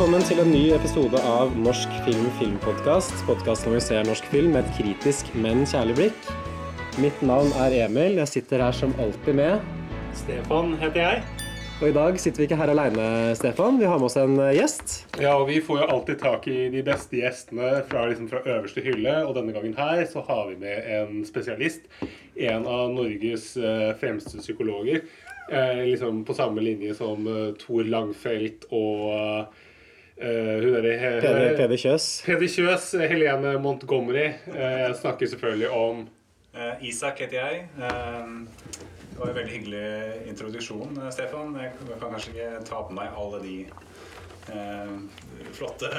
Velkommen til en ny episode av Norsk film filmpodkast. Podkasten hvor vi ser norsk film med et kritisk, men kjærlig blikk. Mitt navn er Emil. Jeg sitter her som alltid med. Stefan heter jeg. Og i dag sitter vi ikke her aleine, Stefan. Vi har med oss en eh, gjest. Ja, og Vi får jo alltid tak i de beste gjestene fra, liksom, fra øverste hylle. Og denne gangen her så har vi med en spesialist. En av Norges eh, fremste psykologer. Eh, liksom på samme linje som uh, Tor Langfelt og eh, hun derre Peder, Peder Kjøs. Peder Kjøs, Helene Montgomery. Eh, Jeg snakker selvfølgelig om Eh, Isak heter jeg. Eh, det var en veldig hyggelig introduksjon, eh, Stefan. Jeg kan kanskje ikke ta på meg alle de eh, flotte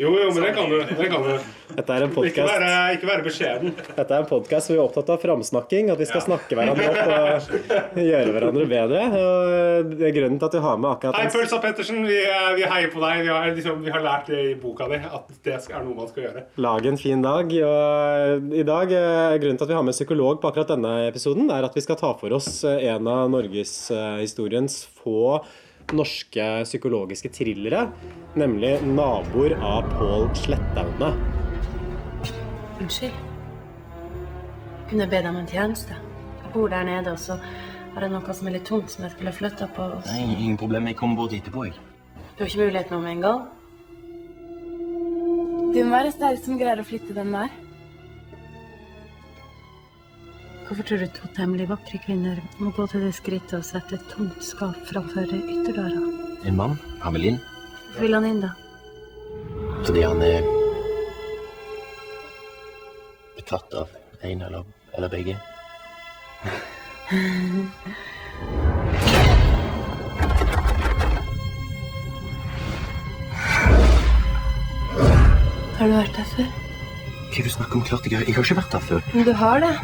Jo, jo, men det kan du. Det kan du. Dette er en Ikke være, ikke være beskjeden. Dette er en podcast hvor vi er opptatt av framsnakking. At vi skal snakke hverandre opp og gjøre hverandre bedre. Og det er grunnen til at vi har med akkurat Hei, Pølsa Pettersen. Vi, er- vi heier på deg. Vi har, liksom, vi har lært det i boka di at det er noe man skal gjøre. Lag en fin dag. Og I dag, eh, Grunnen til at vi har med psykolog på akkurat denne episoden, er at vi skal ta for oss eh, en av norgeshistoriens få norske psykologiske thrillere, nemlig 'Naboer' av Pål Slettaune. Unnskyld. Kunne jeg be deg om en tjeneste? Jeg bor der nede, og så har jeg noe som er litt tungt, som jeg skulle flytta på. og så- Nei, ingen problem. Jeg kommer bort etterpå, jeg. Du har ikke mulighet nå med en gang? Du må være sterk som greier å flytte den der. Hvorfor tror du to temmelig vakre kvinner må gå til det skrittet å sette et tomt skap framfor ytterdøra? En mann, han vil inn Hvorfor vil han inn, da? fordi han er betatt av en eller, eller begge. Har du vært der før? Hva er det du snakker om? Klart jeg har, jeg har ikke vært der før. Men du har det.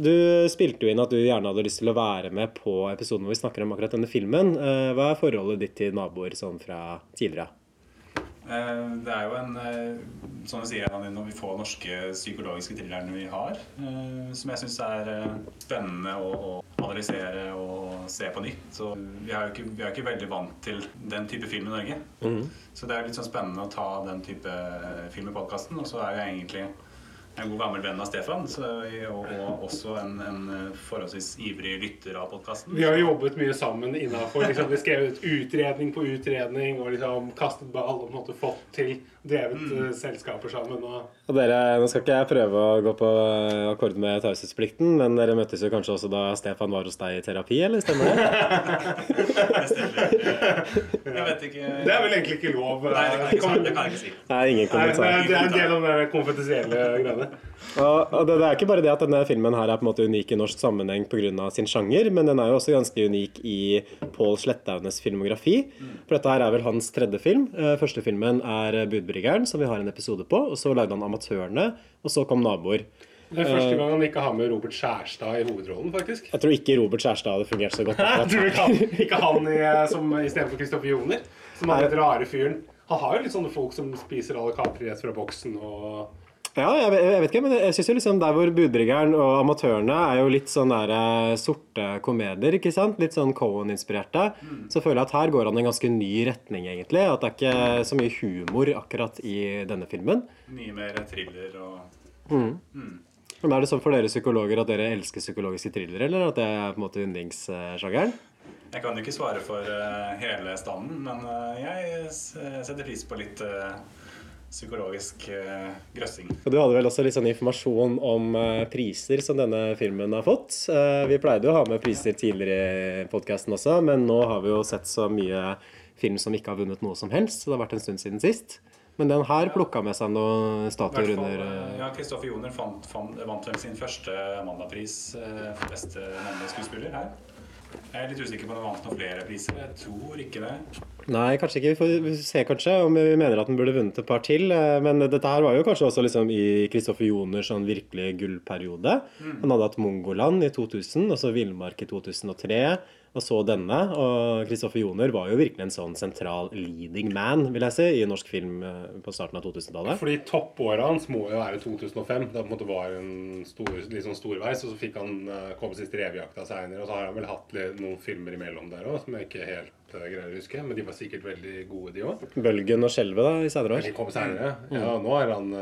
Du spilte jo inn at du gjerne hadde lyst til å være med på episoden hvor vi snakker om akkurat denne filmen. Eh, hva er forholdet ditt til naboer sånn fra tidligere? Eh, Det er jo en, eh, som du sier, en av de får norske psykologiske thrillerne vi har, som jeg syns er spennende å, analysere og se på nytt. Så vi er jo ikke, vi er ikke veldig vant til den type film i Norge. Så det er litt sånn spennende å ta den type film i podkasten. Og så er jeg egentlig en god gammel venn av Stefan, og, og også en, en eh, forholdsvis ivrig lytter av podkasten. Vi har jobbet mye sammen innafor liksom, Vi skrevet utredning på utredning og liksom kastet ball og på en måte fått til drevet mm. selskaper sammen. Og Og dere, Nå skal ikke jeg prøve å gå på eh, akkord med taushetsplikten, men dere møttes jo kanskje også da Stefan var hos deg i terapi, eller stemmer det? Det stemmer. Jeg vet ikke det er vel egentlig ikke lov. eh, Nei, det kan jeg ikke si. Det kan jeg ikke si. Nei, ingen kommentar. er- det er en del av de konfidentielle greiene. Og, og det, det er ikke bare det at denne filmen her er på en måte unik i norsk sammenheng pga. sin sjanger, men den er jo også ganske unik i Pål Slettaunes filmografi. For dette her er vel hans tredje film. Eh, Første filmen er 'Budbryggeren', som vi har en episode på. Og så lagde han 'Amatørene', og så kom 'Naboer'. Det er første gang han ikke har med Robert Skjærstad i hovedrollen, faktisk. Jeg tror ikke Robert Skjærstad hadde fungert så godt. Jeg tror ikke han, ikke han i, eh, som istedenfor Kristoffer Joner, som er den rare fyren. Han har jo litt sånne folk som spiser alle kaker rett fra boksen og Ja, jeg, jeg vet ikke, men jeg synes jo liksom der hvor budbringeren og amatørene er jo litt sånn der eh, sorte komedier, ikke sant? Litt sånn Cohen-inspirerte. Så føler jeg at her går han i en ganske ny retning, egentlig. At det er ikke så mye humor akkurat i denne filmen. Mye mer thriller og Men Er det sånn for dere psykologer at dere elsker psykologiske thrillere, eller at det er på en måte yndlingssjangeren? Jeg kan jo ikke svare for eh, hele standen, men eh, jeg setter pris på litt psykologisk eh, grøssing. Og Du hadde vel også litt sånn informasjon om eh, priser som denne filmen har fått. Eh, vi pleide jo å ha med priser tidligere i podkasten også, men nå har vi jo sett så mye film som ikke har vunnet noe som helst, så det har vært en stund siden sist. Men den her plukka med seg noen statuer under ja, Kristoffer Joner fant, fant, vant vel sin første Amanda-pris eh, for beste mannlige skuespiller her. Jeg er litt usikker på om han vant noen flere priser. Jeg tror ikke det. Nei, kanskje ikke. Vi får se kanskje om vi mener at den burde vunnet et par til. eh, Men dette her var jo kanskje også liksom i Kristoffer Joners sånn virkelig gullperiode. Han hadde hatt Mongoland i 2000, og så Villmark i 2003, og så denne. Og Kristoffer Joner var jo virkelig en sånn sentral leading man, vil jeg si, i norsk film eh, på starten av 2000-tallet. Fordi toppåret hans må jo være 2005. Da på en måte var en stor, sånn storveis. Og så fikk han uh, komme sist Revejakta seinere. Og så har han vel hatt noen filmer imellom der òg som jeg ikke helt eh, greier å huske. Men de var sikkert veldig gode, de òg. Bølgen og Skjelvet da, i senere De kom seinere. Ja, nå er han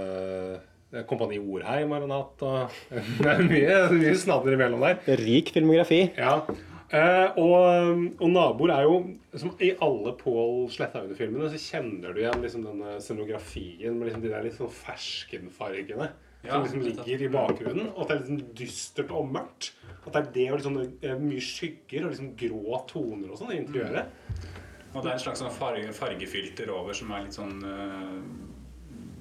Kompani Orheim har han hatt. Og det er mye, mye snadder imellom der. Rik filmografi. Ja. Eh, og, og naboer er jo som I alle Pål Sletthaugene-filmene så kjenner du igjen liksom denne scenografien med liksom de der litt sånn ferskenfargene Ja, som liksom ligger i bakgrunnen. Og at det er liksom dystert og mørkt. At det er det og liksom eh, mye skygger og liksom grå toner og sånn i interiøret. Og det er en slags sånn farge, fargefilter over som er litt sånn eh,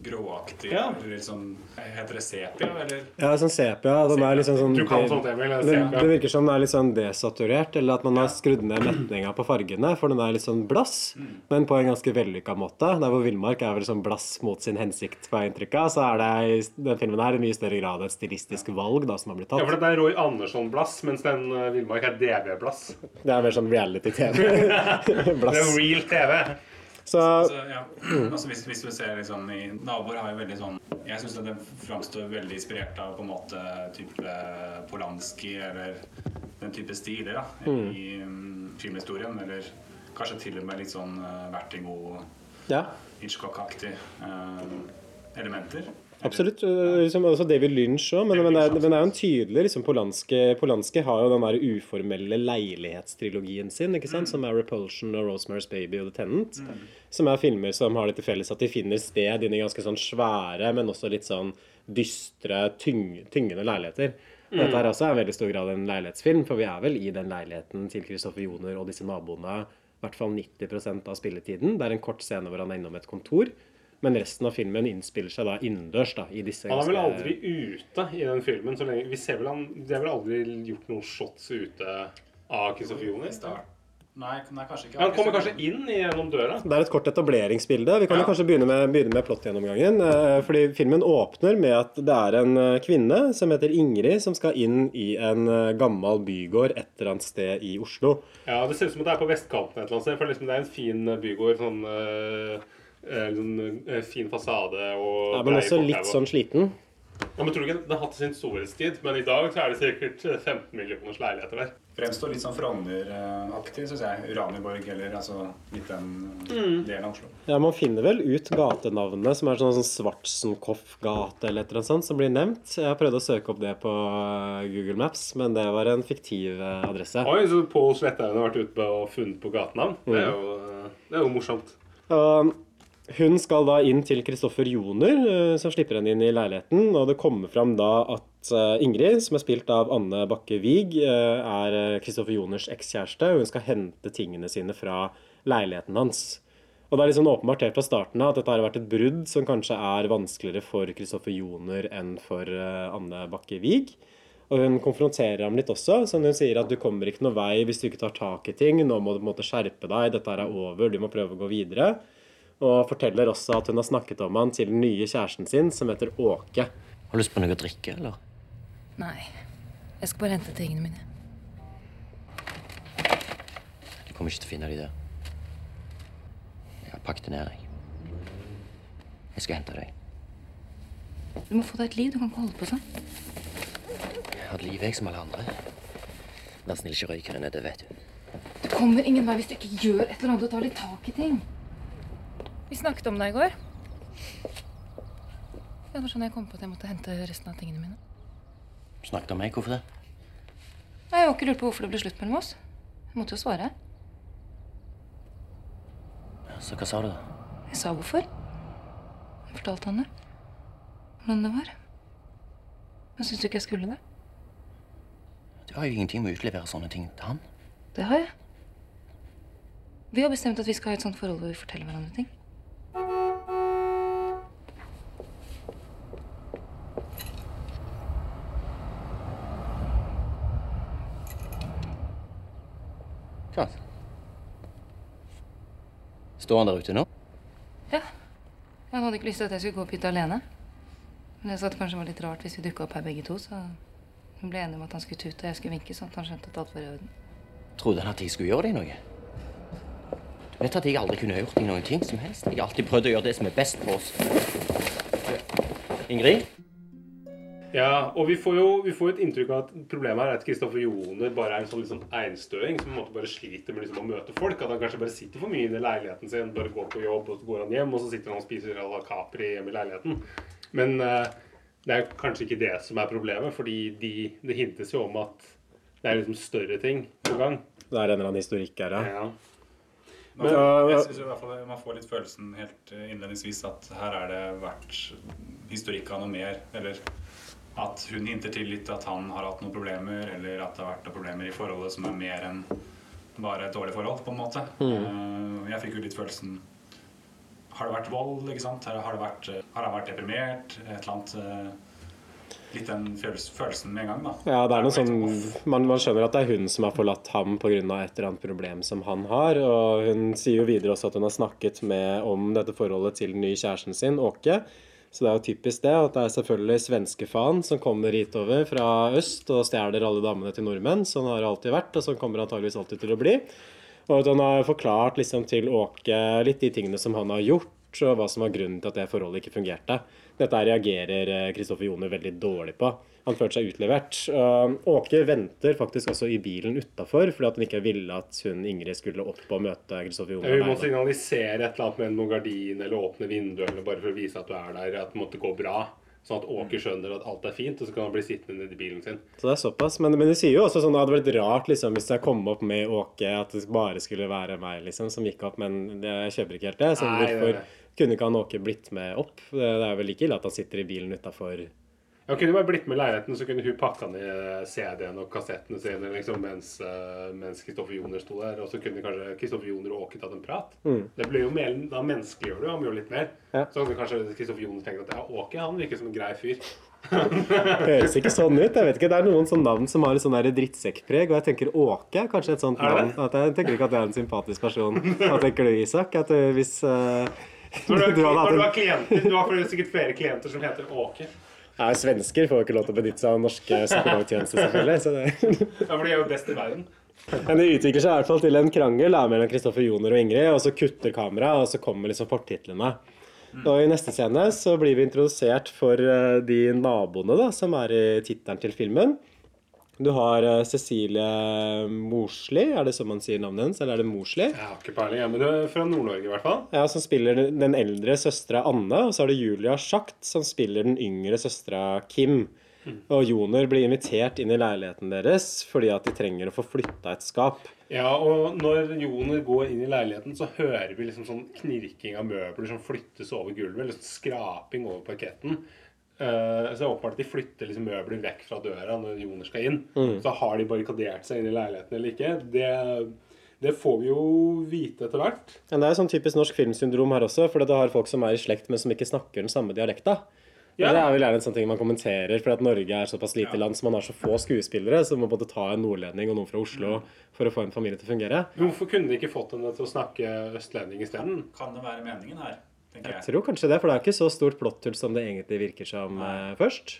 gråaktig. Ja. Eller sånn Heter det sepia, eller? Ja, sånn sepia. Den er liksom sånn Du kan sånt, Emil. det, det virker som den er litt sånn desaturert, eller at man har skrudd ned metninga på fargene, for den er litt sånn blass, men på en ganske vellykka måte. Der hvor Villmark er vel sånn blass mot sin hensikt, får jeg inntrykk av, så er det i den filmen her i mye større grad et stilistisk valg da som har blitt tatt. Ja, for det er Roy Andersson-blass, mens den uh, Villmark er DV-blass. Det er mer sånn reality-TV. blass. Det er real TV. Så Så, ja. altså, hvis, hvis du ser sånn i Naboer har jo veldig sånn Jeg syns det framstår veldig inspirert av på en måte type Polanski eller den type stiler da, i um, filmhistorien. Eller kanskje til og med litt sånn uh, Vertigo, ja. Hitchcock-aktig uh, elementer. Absolutt. øh, Liksom, også David Lynch òg, men, men, men det er jo en tydelig liksom, Polanski Polanski har jo den der uformelle leilighetstrilogien sin, ikke sant? som er 'Repulsion' og 'Rosemary's Baby' og 'The Tenant'. Som er filmer som har det til felles at de finner sted inni ganske sånn svære, men også litt sånn dystre, tyng, tyngende leiligheter. Og Dette her også er i veldig stor grad en leilighetsfilm, for vi er vel i den leiligheten til Kristoffer Joner og disse naboene i hvert fall 90% av spilletiden. Det er en kort scene hvor han er innom et kontor. Men resten av filmen innspiller seg da innendørs. da, i disse Han er vel aldri ute i den filmen. så lenge, vi ser vel han, De har vel aldri gjort noen shots ute av Kristoffer Jonis? Nei, nei, kanskje ikke. Han kommer kanskje inn gjennom døra. Det er et kort etableringsbilde. Vi kan jo kanskje begynne med, begynne med plottgjennomgangen. eh, Fordi filmen åpner med at det er en eh, kvinne som heter Ingrid, som skal inn i en eh, gammel bygård et eller annet sted i Oslo. Ja, Det ser ut som at det er på vestkanten et eller annet sted. For liksom det er en fin bygård. Sånn, eh, eh, sånn eh, fin fasade og Ja, men også litt sånn sliten. Ja, men tror du ikke Den har hatt sin storhetstid, men i dag så er det sikkert eh, 15 millioners leiligheter der. Fremstår litt sånn Frogner-aktig, syns jeg. Uraniborg eller altså litt den Mm. delen av Oslo. Ja, Man finner vel ut gatenavnene, som er sånn, sånn Svartsenkoff gate eller et eller annet sånt, som blir nevnt. Jeg har prøvd å søke opp det på eh, Google Maps, men det var en fiktiv eh, adresse. Oi, så Pål Sletthaug har vært ute og funnet på gatenavn. Det er jo, eh, det er jo morsomt. Og hun skal da inn til Kristoffer Joner, eh, som slipper henne inn i leiligheten. Og det kommer fram da at eh, Ingrid, som er spilt av Anne Bakke Wiig, eh, er Kristoffer Joners ekskjæreste. Og hun skal hente tingene sine fra leiligheten hans. Og det er liksom åpenbart helt fra starten av at dette har vært et brudd som kanskje er vanskeligere for Kristoffer Joner enn for Anne Bakke Wiig. Og hun konfronterer ham litt også. Som hun sier at du kommer ikke noe vei hvis du ikke tar tak i ting. Nå må du på en måte skjerpe deg. Dette er over. Du må prøve å gå videre. Og forteller også at hun har snakket om han til den nye kjæresten sin, som heter Åke. Har du lyst på noe å drikke, eller? Nei. Jeg skal bare hente tingene mine. Du kommer ikke til å finne de der. Jeg har pakket det ned, jeg. Jeg skal hente deg. Du må få deg et liv. Du kan ikke holde på sånn. Jeg har et liv, jeg, som alle andre. Vær snill, ikke røyk her inne, det vet du. Du kommer ingen vei hvis du ikke gjør et eller annet og tar litt tak i ting. Vi snakket om deg i går. Det var sånn jeg kom på at jeg måtte hente resten av tingene mine. Snakket om meg. Hvorfor det? Jeg har ikke lurt på hvorfor det ble slutt mellom oss. Jeg måtte jo svare. Ja, Så hva sa du, da? Jeg sa hvorfor. Jeg fortalte han det. Hvordan det var. Men syns du ikke jeg skulle det? Du har jo ingenting med å utlevere sånne ting til han. Det har jeg. Vi har bestemt at vi skal ha et sånt forhold hvor vi forteller hverandre ting. Står han der ute nå? Ja. Han hadde ikke lyst til at jeg skulle gå opp hit alene. Men jeg sa at det kanskje var litt rart hvis vi dukka opp her begge to, så hun ble enig om at han skulle tute og jeg skulle vinke, sånn at han skjønte at alt var i orden. Trodde han at jeg skulle gjøre deg noe? Du vet at jeg aldri kunne gjort deg noen ting som helst. Jeg har alltid prøvd å gjøre det som er best for oss. Ingrid? Ja, og vi får jo vi får et inntrykk av at problemet her er at Kristoffer Joner bare er en sånn liksom einstøing som på en måte bare sliter med liksom å møte folk. At han kanskje bare sitter for mye inne i leiligheten sin, bare går på jobb, og så går han hjem, og så sitter han og spiser à la Capri hjemme i leiligheten. Men uh, det er kanskje ikke det som er problemet, fordi de, det hintes jo om at det er liksom større ting på gang. Det er en eller annen historikk her, ja. Ja. Man, Men- jeg synes i hvert fall man får litt følelsen helt eh, innledningsvis at her er det vært historikk av noe mer. Eller at hun hinter til litt at han har hatt noen problemer, eller at det har vært noen problemer i forholdet som er mer enn bare et dårlig forhold, på en måte. Mm. Jeg fikk jo litt følelsen Har det vært vold, ikke sant? Har det vært, eh, har han vært deprimert? Et eller annet eh, Litt den følelsen med en gang, da. Ja, det er noe sånn man, man skjønner at det er hun som har forlatt ham pga. et eller annet problem som han har. Og hun sier jo videre også at hun har snakket med om dette forholdet til den nye kjæresten sin, Åke. Så det er jo typisk det at det er selvfølgelig svenskefaen som kommer hitover fra øst og stjeler alle damene til nordmenn. Sånn har det alltid vært, og sånn kommer det antageligvis alltid til å bli. Og at han har forklart liksom til Åke litt de tingene som han har gjort, og hva som var grunnen til at det forholdet ikke fungerte. Dette reagerer eh, Kristoffer Joner veldig dårlig på. Han følte seg utlevert. Åke venter faktisk også i bilen utafor fordi at han ikke ville at hun Ingrid skulle opp og møte Kristoffer Joner. Vi må signalisere et eller annet med noen gardin eller åpne vinduer eller bare for å vise at du er der, at det måtte gå bra. Sånn at Åke skjønner at alt er fint, og så kan han bli sittende nedi bilen sin. Så det er såpass. Men, men de sier jo også sånn det hadde vært rart liksom, hvis jeg kom opp med Åke, at det bare skulle være meg liksom, som gikk opp. Men jeg kjøper ikke helt det. Så Nei, det hvorfor det. Kunne ikke han Åke blitt med opp? Det, er vel ikke ille at han sitter i bilen utafor. Han kunne bare blitt med i leiligheten, så kunne hun pakka ned CD-en og kassettene sine liksom, mens eh, mens Kristoffer Joner sto der. Og så kunne kanskje Kristoffer Joner og Åke tatt en prat. Det blir jo mer, Da menneskeliggjør du ham jo litt mer. Ja. Så hadde kanskje Kristoffer Joner tenkt at ja, Åke han virker som en grei fyr. det Høres ikke sånn ut. jeg vet ikke, Det er noen sånne navn som har et sånn drittsekkpreg, og jeg tenker Åke er kanskje et sånt navn. At jeg tenker ikke at det er en sympatisk person. Hva tenker du, Isak? At uh, hvis uh, Når du, du hadde når du har klienter, du har sikkert flere klienter som heter Åke. Nei, Svensker får jo ikke lov til å benytte seg av norske psykologtjenester, selvfølgelig. Så det, Ja, for de er jo best i verden. men det utvikler seg i hvert fall til en krangel da, mellom Kristoffer Joner og Ingrid, og så kutter kameraet, og så kommer liksom fortitlene. Og I neste scene så blir vi introdusert for eh, de naboene da, som er i tittelen til filmen. Du har eh, Cecilie Morsli, er det sånn man sier navnet hennes? Eller er det Morsli? Jeg har ikke peiling, men du er fra Nord-Norge i hvert fall. Ja, Som spiller den- eldre søstera Anne, og så har du Julia Schacht som spiller den yngre søstera Kim. Og Joner blir invitert inn i leiligheten deres fordi at de trenger å få flytta et skap. Ja, og når Joner går inn i leiligheten, så hører vi liksom sånn knirking av møbler som flyttes over gulvet. Liksom skraping over parketten. Eh, så det er åpenbart at de flytter liksom møbler vekk fra døra når Joner skal inn. Så har de barrikadert seg inn i leiligheten eller ikke. Det, det får vi jo vite etter hvert. Men det er jo sånn typisk norsk filmsyndrom her også, for det har folk som er i slekt, men som ikke snakker den samme dialekta. Ja. Det er vel gjerne en sånn ting man kommenterer, for at Norge er såpass lite land som man har så få skuespillere, så man må både ta en nordlending og noen fra Oslo for å få en familie til å fungere. Men Hvorfor kunne de ikke fått henne til å snakke østlending isteden? Kan det være meningen her, tenker Jeg jeg. tror kanskje det, for det er ikke så stort plotthull som det egentlig virker som Nei. først.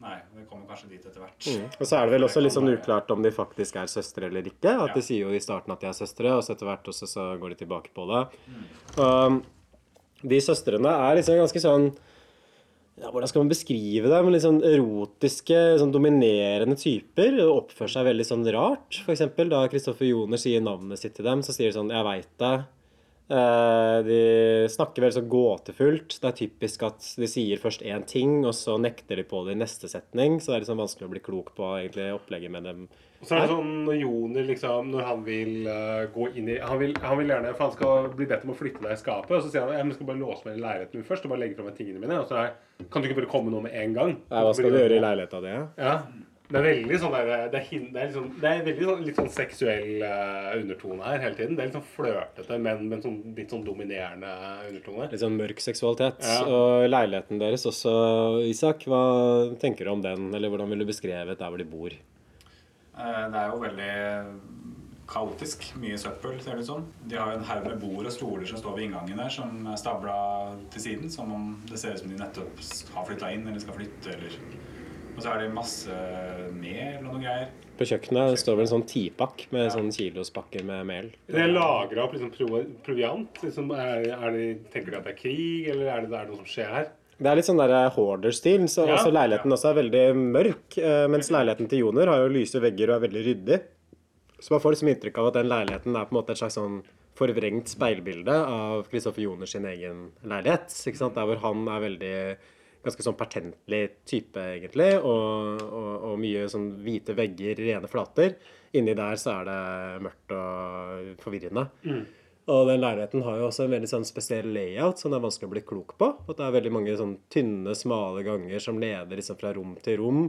Nei, det kommer kanskje dit etter hvert. Og så er det vel også litt sånn uklart om de faktisk er søstre eller ikke. At Ja. De sier jo i starten at de er søstre, og så etter hvert også så går de tilbake på det. Og de søstrene er liksom ganske sånn ja, Hvordan skal man beskrive det? Men litt sånn erotiske, sånn dominerende typer. Oppfører seg veldig sånn rart. For eksempel da Kristoffer Joner sier navnet sitt til dem, så sier de sånn 'Jeg veit det'. Eh, de snakker veldig så gåtefullt. Det er typisk at de sier først én ting, og så nekter de på det i neste setning. Så det er liksom vanskelig å bli klok på egentlig opplegget med dem. Og så er det sånn når Joner liksom Når han vil uh, gå inn i han vil, han vil gjerne For han skal bli bedt om å flytte deg i skapet. Og så sier han jeg skal bare låse meg inn i leiligheten min først og bare legge fra meg tingene mine. Og så er Kan du ikke bare komme nå med en gang? Nei, hva skal du gjøre i leiligheta di? Ja? Det er veldig sånn der, det er, hin- det er, liksom, det er veldig sånn, litt sånn seksuell uh, undertone her hele tiden. Det er litt sånn flørtete, men med en sånn, litt sånn dominerende undertone. Litt sånn mørk seksualitet. Ja. Og leiligheten deres også, Isak. Hva tenker du om den? Eller hvordan vil du beskrevet der hvor de bor? Eh, Det er jo veldig kaotisk. Mye søppel, ser det ut som. De har jo en haug med bord og stoler som står ved inngangen der, som er stabla til siden. Som om det ser ut som de nettopp har flytta inn eller skal flytte, eller Og så er det masse mel og noe greier. På kjøkkenet står vel en sånn tipakk med sånn kilospakker med mel. Det er lagra opp liksom proviant. Liksom, er, er det, tenker du at det er krig, eller er det, det er noe som skjer her? Det er litt sånn der hoarder-stil. Så Ja. også leiligheten også er veldig mørk. eh, Mens leiligheten til Joner har jo lyse vegger og er veldig ryddig. Så man får liksom inntrykk av at den leiligheten er på en måte et slags sånn forvrengt speilbilde av Kristoffer Joners sin egen leilighet. Ikke sant? Der hvor han er veldig ganske sånn pertentlig type, egentlig. Og, og, og mye sånn hvite vegger, rene flater. Inni der så er det mørkt og forvirrende. Og den leiligheten har jo også en veldig sånn spesiell layout som det er vanskelig å bli klok på. At det er veldig mange sånn tynne, smale ganger som leder liksom fra rom til rom.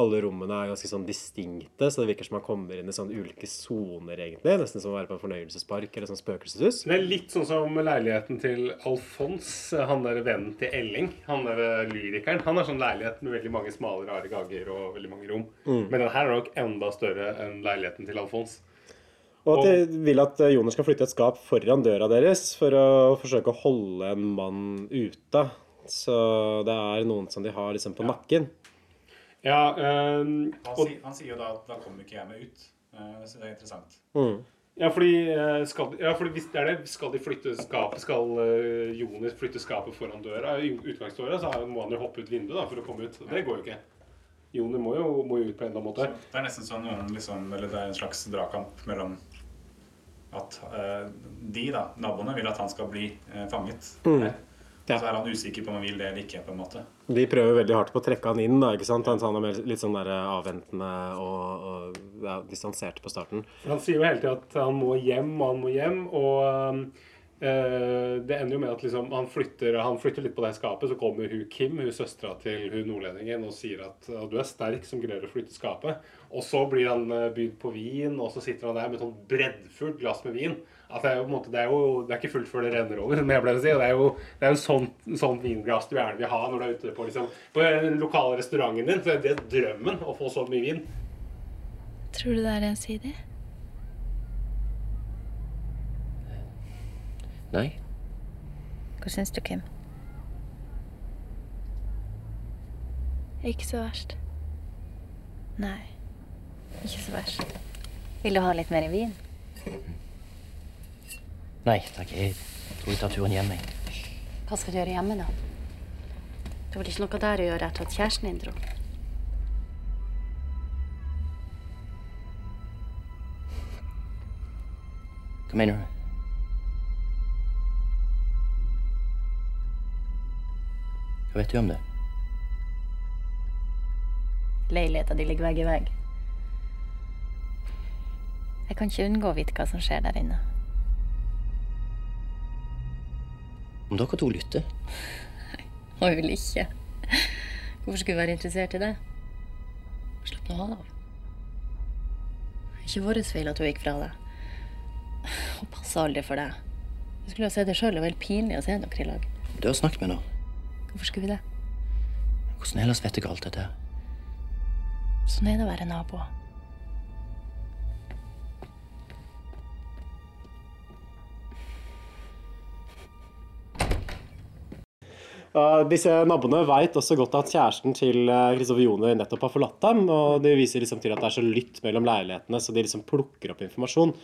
Alle rommene er ganske sånn distinkte, så det virker som man kommer inn i sånn ulike soner, egentlig. Nesten som å være på en fornøyelsespark eller sånn spøkelseshus. Det er litt sånn som leiligheten til Alfons, han der vennen til Elling. Han der lyrikeren. Han har sånn leilighet med veldig mange smale, rare ganger og veldig mange rom. Men den her er nok enda større enn leiligheten til Alfons. Og at de vil at eh, Joner skal flytte et skap foran døra deres for å forsøke å holde en mann ute. Så det er noen som de har liksom på nakken. Ja, um, Han, sier- han sier jo da at da kommer ikke jeg meg ut. Eh, Så det er interessant. ja, fordi, eh, skal, ja, fordi hvis det er det, skal de flytte skapet, skal uh, Jonis flytte skapet foran døra, i utgangsdøra, så må han jo hoppe ut vinduet da, for å komme ut. Det går jo ikke. Joner må jo, må jo ut på en eller annen måte. Det er nesten sånn noen liksom Eller det er en slags dragkamp mellom at uh, de, da, naboene, vil at han skal bli uh, fanget. her. Ja. Så er han usikker på om han vil det eller ikke. på en måte. De prøver veldig hardt på å trekke han inn. da, ikke sant? Han er mer, litt sånn der avventende og, og ja, distansert på starten. Han sier jo hele tiden at han må hjem, og han må hjem. Og eh, det ender jo med at liksom, han, flytter, han flytter litt på det skapet. Så kommer hun Kim, hun søstera til hun nordlendingen, og sier at «Å, du er sterk som greier å flytte skapet. Og så blir han uh, bydd på vin, og så sitter han der med et sånn breddfullt glass med vin. At det, er jo, på en måte, det, er jo, det er ikke fullt før det renner over, som jeg pleier å si. og Det er jo det er jo sånn, sånn vinglass du gjerne vil ha når du er ute på, liksom, på den lokale restauranten din. Så det er drømmen å få så mye vin. Tror du det er ensidig? Nei. Hva syns du, Kim? Ikke så verst. Nei, ikke så verst. Vil du ha litt mer vin? Nei takk, jeg tror jeg tar turen hjem, jeg. Hva skal du gjøre hjemme, da? Det var vel ikke noe der å gjøre etter at kjæresten din dro? Hva mener du? Hva vet du om det? Leiligheta di ligger vegg i vegg. Jeg kan ikke unngå å vite hva som skjer der inne. Om dere to lytter? hun vil ikke. Hvorfor skulle hun være interessert i det? Slapp nå av. Ikke vår feil at hun gikk fra deg. Hun passa aldri for deg. Du skulle ha sett det sjøl. Det var helt pinlig å se dere i lag. Du har snakket med henne. Hvorfor skulle vi det? Hvordan ellers vet jeg alt dette? Sånn er det å være naboer. Uh, disse naboene vet også godt at kjæresten til Kristoffer Joner nettopp har forlatt dem. Og det viser liksom til at det er så lytt mellom leilighetene, så de liksom plukker opp informasjon.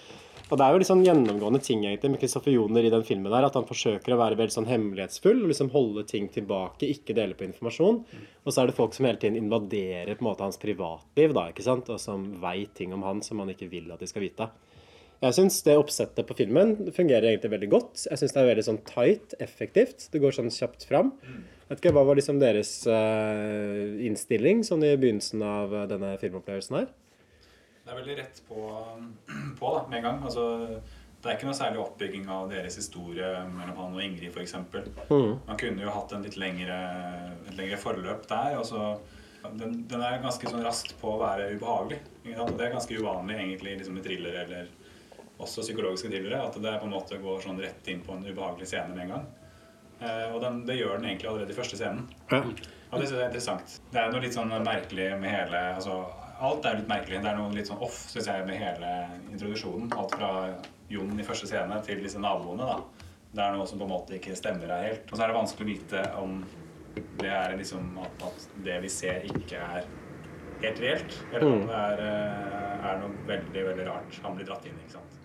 Og Det er jo liksom gjennomgående ting egentlig med Kristoffer Joner i den filmen der, at han forsøker å være veldig sånn hemmelighetsfull og liksom holde ting tilbake, ikke dele på informasjon. Og så er det folk som hele tiden invaderer på en måte hans privatliv, da, ikke sant? og som veit ting om han som han ikke vil at de skal vite. Jeg syns det oppsettet på filmen fungerer egentlig veldig godt. Jeg syns det er veldig sånn tight, effektivt. Det går sånn kjapt fram. Vet ikke, Hva var liksom deres uh, innstilling sånn i begynnelsen av eh, denne filmopplevelsen her? Det er veldig rett på, på da, med en gang. Altså, det er ikke noe særlig oppbygging av deres historie mellom han og Ingrid f.eks. Mm. Man kunne jo hatt en litt lengre, et lengre forløp der. og så den, den er ganske sånn raskt på å være ubehagelig. Det er ganske uvanlig egentlig liksom i thriller eller også psykologiske thrillere. At det på en måte går sånn rett inn på en ubehagelig scene med en gang. Eh, og den, det gjør den egentlig allerede i første scenen. Ja. Og det synes jeg er interessant. Det er noe litt sånn merkelig med hele altså, Alt er litt merkelig. Det er noe litt sånn off synes jeg, med hele introduksjonen. Alt fra Jon i første scene til disse naboene. da. Det er noe som på en måte ikke stemmer her helt. Og så er det vanskelig å vite om det er liksom at, at det vi ser, ikke er helt reelt. Eller om det er, eh, er noe veldig, veldig rart han blir dratt inn i. ikke sant?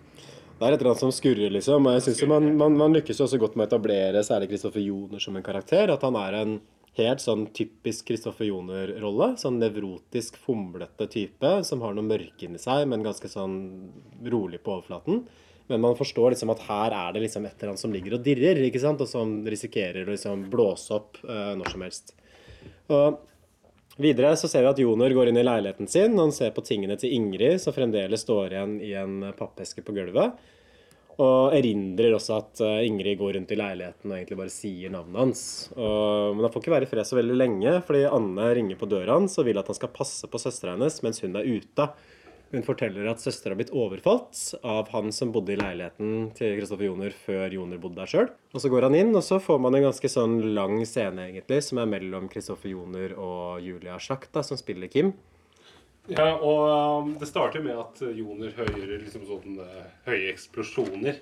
Det er et eller annet som skurrer, liksom. Og jeg synes jo man, man, man lykkes jo også godt med å etablere særlig Kristoffer Joner som en karakter. At han er en helt sånn typisk Kristoffer Joner-rolle. Sånn nevrotisk, fomlete type som har noe mørke inni seg, men ganske sånn rolig på overflaten. Men man forstår liksom at her er det liksom et eller annet som ligger og dirrer, ikke sant? og som risikerer å liksom blåse opp uh, når som helst. Og Videre så ser vi at Jonor går inn i leiligheten sin. Han ser på tingene til Ingrid, som fremdeles står igjen i en pappeske på gulvet. Og erindrer også at eh, Ingrid går rundt i leiligheten og egentlig bare sier navnet hans. Og, men han får ikke være i fred så veldig lenge, fordi Anne ringer på døra hans og vil at han skal passe på søstera hennes mens hun er ute. Hun forteller at søstera har blitt overfalt av han som bodde i leiligheten til Kristoffer Joner før Joner bodde der sjøl. Og så går han inn, og så får man en ganske sånn lang scene, egentlig, som er mellom Kristoffer Joner og Julia Schacht, da, som spiller Kim. Ja, og um, det starter med at Joner hører liksom sånne høye eksplosjoner.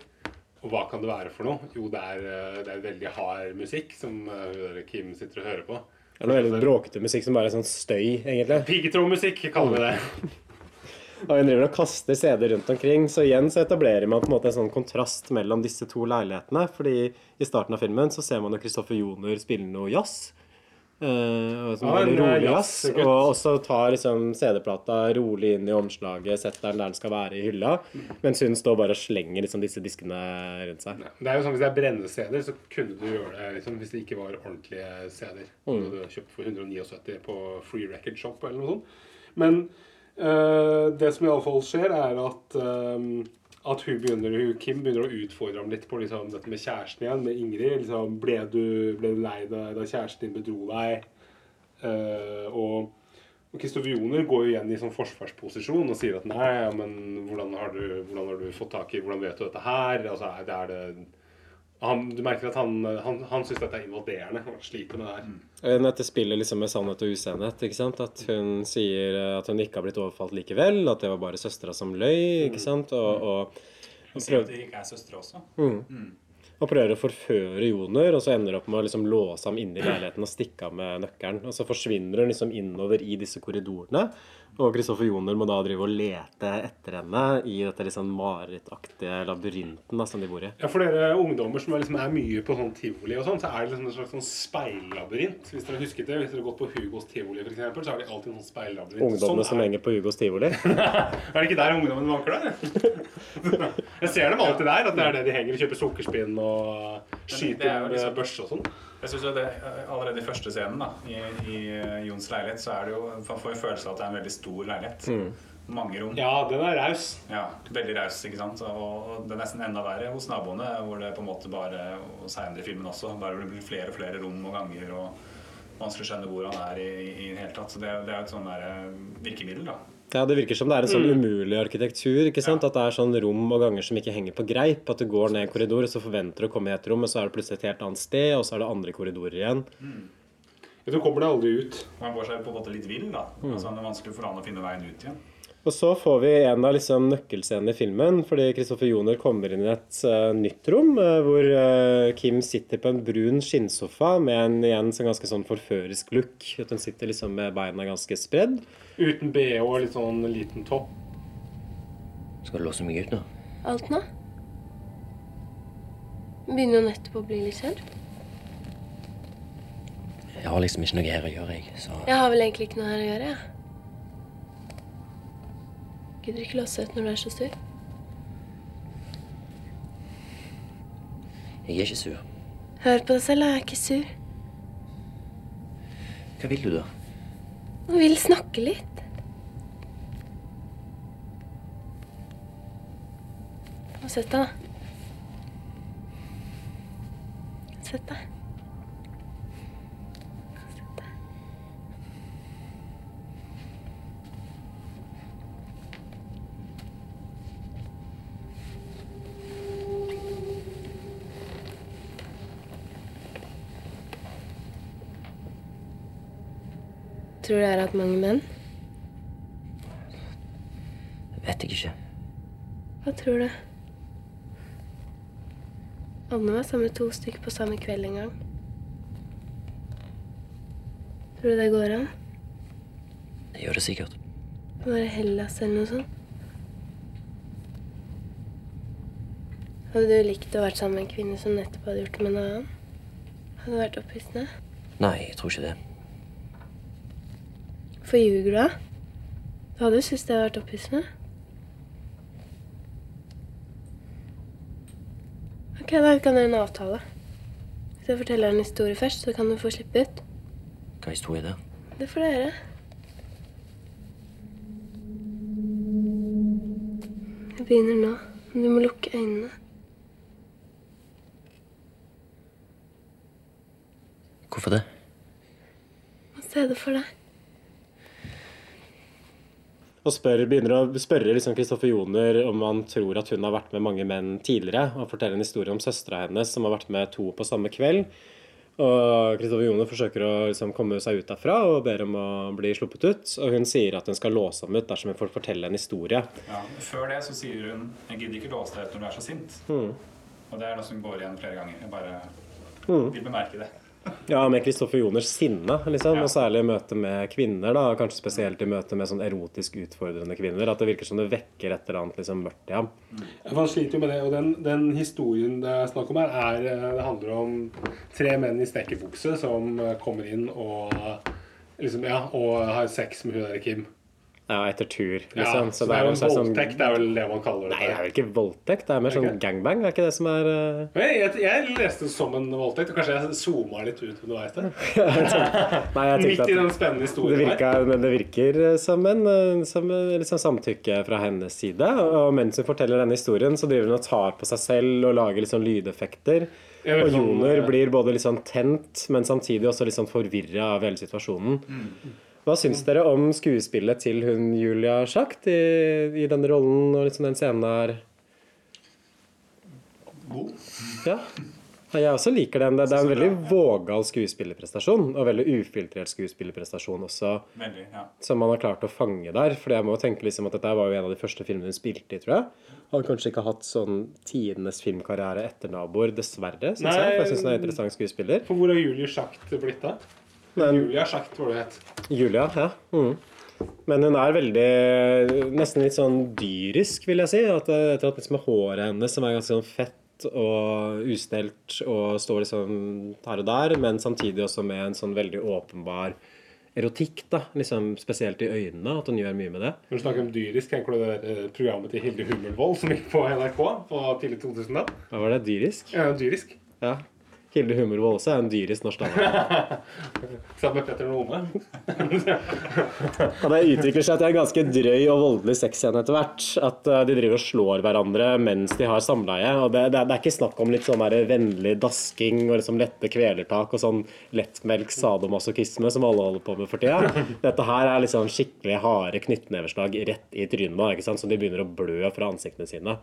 Og hva kan det være for noe? Jo, det er, uh, det er veldig hard musikk som uh, Kim sitter og hører på. Det er noe veldig bråkete musikk som bare er sånn støy, egentlig. Piggtrådmusikk kaller vi det. Og hun driver og kaster CD rundt omkring. Så igjen så etablerer man på en måte en sånn kontrast mellom disse to leilighetene. Fordi i starten av filmen så ser man jo Kristoffer Joner spille noe jazz. Uh, som er veldig rolig jazz. Og også tar liksom CD-plata rolig inn i omslaget, setter den der den skal være i hylla. Mens hun står bare og slenger liksom disse diskene rundt seg. Det er jo sånn, Hvis det er brennende CD-er, så kunne du gjøre det liksom, hvis det ikke var ordentlige CD-er. Mm. du hadde kjøpt for 179 på Free Record Shop eller noe sånt. Men det som iallfall skjer, er at eh, at hun begynner, hun, Kim begynner å utfordre ham litt på liksom, dette med kjæresten igjen, med Ingrid. Liksom, ble, du, ble du lei deg da kjæresten din bedro deg? Eh, og og Kristoffer Joner går jo igjen i sånn forsvarsposisjon og sier at nei, ja, men hvordan har, du, hvordan har du fått tak i Hvordan vet du dette her? Altså, er det, er det han, Du merker at han, han, han syns dette er invaderende. Han sliter med det her. Mm. Dette spillet liksom med sannhet og usannhet. ikke sant? At hun sier eh, at hun ikke har blitt overfalt likevel. At det var bare søstera som løy. ikke sant? Og, og, Hun sier at de ikke er søstre også. og prøver å forføre Joner, og så ender det opp med å liksom låse ham inne i leiligheten og stikke av med nøkkelen. Og så forsvinner hun liksom innover i disse korridorene. Og Kristoffer Joner må da drive og lete etter henne i dette liksom marerittaktige labyrinten da, som de bor i. Ja, For dere ungdommer som er, liksom, er mye på sånn tivoli og sånn, så er det liksom en slags sånn speillabyrint. Hvis dere har husket det, hvis dere har gått på Hugos tivoli for eksempel, så har de alltid en sånn speillabyrint. Ungdommene som er, henger på Hugos tivoli. er det ikke der ungdommen vanker der? Jeg ser dem alltid der, at det er det de henger. og Kjøper sukkerspinn og er skyter med liksom- børse og sånn. Jeg synes jo det, eh, Allerede i første scenen da, i, i eh, Jons leilighet så er det jo, man får jo følelsen av at det er en veldig stor leilighet. Mange rom. Ja, den er raus. Ja, veldig raus, ikke sant. Og og det er nesten enda verre hos naboene, hvor det på en måte bare, og senere i filmen også, bare det blir flere og flere rom og ganger, og vanskelig å skjønne hvor han er i, i, i det hele tatt. Så det, det er jo et sånn eh, virkemiddel, da. Ja, Det virker som det er en sånn umulig arkitektur. ikke sant? At det er sånn rom og ganger som ikke henger på greip. At du går ned en korridor og så forventer du å komme i et rom, og så er det plutselig et helt annet sted, og så er det andre korridorer igjen. Så kommer det aldri ut. Man går seg på en måte litt vill, da. Altså, det er vanskelig for han å finne veien ut igjen. Og så får vi en av liksom nøkkelscenene i filmen, fordi Kristoffer Joner kommer inn i et uh, nytt rom, uh, hvor uh, Kim sitter på en brun skinnsofa med en igjen sånn ganske sånn forførisk look. At hun sitter liksom med beina ganske spredd. Uten bh og litt sånn liten topp. Skal du låse mye ut nå? Alt nå? Begynner jo nettopp å bli litt redd. Jeg har liksom ikke noe her å gjøre, jeg. Så Jeg har vel egentlig ikke noe her å gjøre, jeg. Gidder ikke låse ut når du er så sur. Jeg er ikke sur. Hør på deg selv, da. Jeg er ikke sur. Hva vil du, da? Jeg vil snakke litt. Og Sett deg, da. Sett deg. Sett deg. Tror du jeg har hatt mange menn? Det vet jeg ikke. Hva tror du? Anne var sammen med to stykker på samme kveld en gang. Tror du det går an? Det gjør det sikkert. Var det Hellas eller noe sånt? Hadde du likt å vært sammen med en kvinne som nettopp hadde gjort det med en annen? Hadde det vært opphissende? Nei, jeg tror ikke det. Hvorfor ljuger du, da? Du hadde jo syntes det hadde vært opphissende. Ok, da kan dere en avtale. Hvis jeg forteller en historie først, så kan du få slippe ut. Hva historie da? det? Det får dere. Jeg begynner nå, men du må lukke øynene. Hvorfor det? Og se det for deg. Og spør, begynner å spørre liksom Kristoffer Joner om han tror at hun har vært med mange menn tidligere. Og forteller en historie om søstera hennes som har vært med to på samme kveld. Og Kristoffer Joner forsøker å liksom komme seg ut derfra og ber om å bli sluppet ut. Og hun sier at hun skal låse ham ut dersom hun får fortelle en historie. Ja, før det så sier hun 'Jeg gidder ikke låse deg ut når du er så sint'. Og det er noe som går igjen flere ganger. Jeg bare vil bemerke det. Ja, med Kristoffer Joners sinne, liksom. Ja. Og særlig i møte med kvinner, da. Kanskje spesielt i møte med sånn erotisk utfordrende kvinner. At det virker som det vekker et eller annet liksom mørkt i ham. Han sliter jo med det, og den, den historien det er snakk om her, er, eh, det handler om tre menn i snekkerbukse som eh, kommer inn og liksom, ja, og har sex med hun der Kim. Ja, etter tur, Ja, liksom. så det er jo en slags sånn- voldtekt, det er vel det man kaller det. Nei, det er vel ikke voldtekt. Det er mer okay. sånn gangbang. Det er ikke det som er uh... jeg, Jeg, jeg leste det som en voldtekt, og kanskje jeg zooma litt ut underveis der. Nei, jeg Midt i den spennende det historien her. virker, men det virker som en eh, som liksom samtykke fra hennes side. Og mens hun forteller denne historien, så driver hun og tar på seg selv og lager sånn lydeffekter. Og sånn, Joner eh, blir både litt sånn tent, men samtidig også litt sånn forvirra av hele situasjonen. Hva syns dere om skuespillet til hun Julia Schacht i, i denne rollen og liksom den scenen her? God. Ja. Jeg også liker den. Det det er en veldig vågal skuespillerprestasjon, og veldig ufiltrert skuespillerprestasjon også, Veldig. ja. som man har klart å fange der. For jeg må tenke liksom at dette var jo en av de første filmene hun spilte i, tror jeg. Hadde kanskje ikke hatt sånn tidenes filmkarriere etter 'Naboer', dessverre, syns jeg. For jeg syns hun er en interessant skuespiller. For hvor har Julie Schacht blitt av? Men- Julia Schacht, jeg det het. Julia, ja. Mm. Men hun er veldig Nesten litt sånn dyrisk, vil jeg si. At det- etter at liksom håret hennes, som er ganske sånn fett og ustelt og står liksom her og der, men samtidig også med en sånn veldig åpenbar erotikk, da. Liksom spesielt i øynene. At hun gjør mye med det. Når du snakker om dyrisk, tenker du det der eh, programmet til Hilde Hummelvold som gikk på NRK på tidlig 2000? Hva var det? Dyrisk? Ja, dyrisk. Ja. Hilde Humor også er en dyrisk norsk dame. Sammen med Petter Nome. Og det utvikler seg til en ganske drøy og voldelig sexscene etter hvert. At eh, de driver og slår hverandre mens de har samleie. Og det, det, er, det er ikke snakk om litt sånn der vennlig dasking og liksom lette kvelertak og sånn lettmelk sadomasochisme som alle holder på med for tida. Dette her er liksom skikkelig harde knyttneveslag rett i trynet, ikke sant? så de begynner å blø fra ansiktene sine.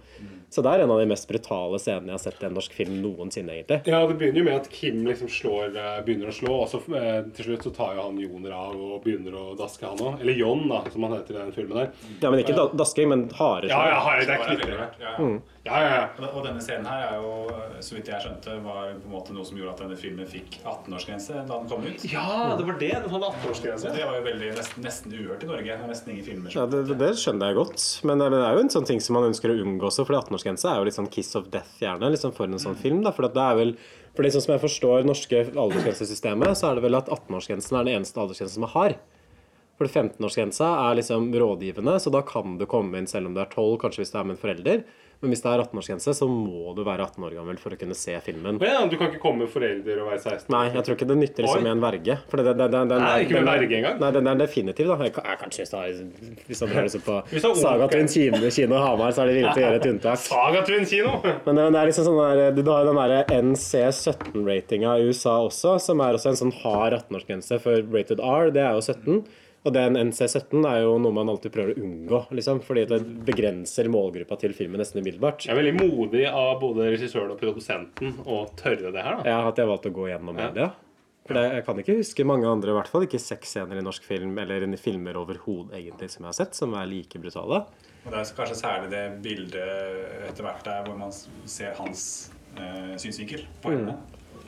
Så det er en av de mest brutale scenene jeg har sett i en norsk film noensinne, egentlig. Ja, det begynner jo med at Kim liksom slår, eh, begynner å slå, og så eh, til slutt så tar jo han Joner av og begynner å daske han òg. Eller John, da, som han heter i den filmen der. Ja, men ikke da- dasking, men harde Ja, ja, slag. Det er var veldig ja. Mm. Ja, ja, ja. Og- denne scenen her er jo, så vidt jeg skjønte, var på en måte noe som gjorde at denne filmen fikk 18-årsgrense da den kom ut. Ja, det var det. Den hadde 18-årsgrense. Det var jo veldig, nesten, nesten uhørt i Norge. Nesten ingen filmer Ja, det, det, skjønner jeg godt. Men det, men det er jo en sånn ting som man ønsker å unngå også, for 18-årsgrense er jo litt sånn kiss of death, gjerne, liksom for en sånn film. da, for det er vel for sånn som jeg forstår norske aldersgrensesystemet, så er det vel at 18-årsgrensen er den eneste aldersgrensen som er har. For 15-årsgrensa er liksom rådgivende, så da kan du komme inn selv om du er 12, kanskje hvis du er med en forelder. Men hvis det er 18-årsgrense, så må du være 18 år gammel for å kunne se filmen. Men ja, du kan ikke komme med forelder og være 16? Nei, jeg tror ikke det nytter liksom med en verge. For det, det, det, den, Nei, ikke med er- verge engang? Nei, den er definitiv, da. Jeg, kan- jeg, kanskje du Hvis drar seg på Hvis Saga onkel- Twin kino, kino Hamar, så er de villige til å gjøre et unntak. Saga Twin kino! Men det, det er liksom sånn der, du har jo den derre NC17-ratinga i USA også, som er også en sånn hard 18-årsgrense for rated R. Det er jo 17. Og den NC17 er jo noe man alltid prøver å unngå, liksom, fordi det begrenser målgruppa til filmen nesten umiddelbart. Jeg er veldig modig av både regissøren og produsenten å tørre det her. da. Ja, at jeg valgte å gå gjennom media. For det, Jeg kan ikke huske mange andre, i hvert fall ikke sexscener i norsk film eller i filmer overhodet egentlig som jeg har sett, som er like brutale. Og det er kanskje særlig det bildet etter hvert der hvor man ser hans øh, synsvinkel på henne.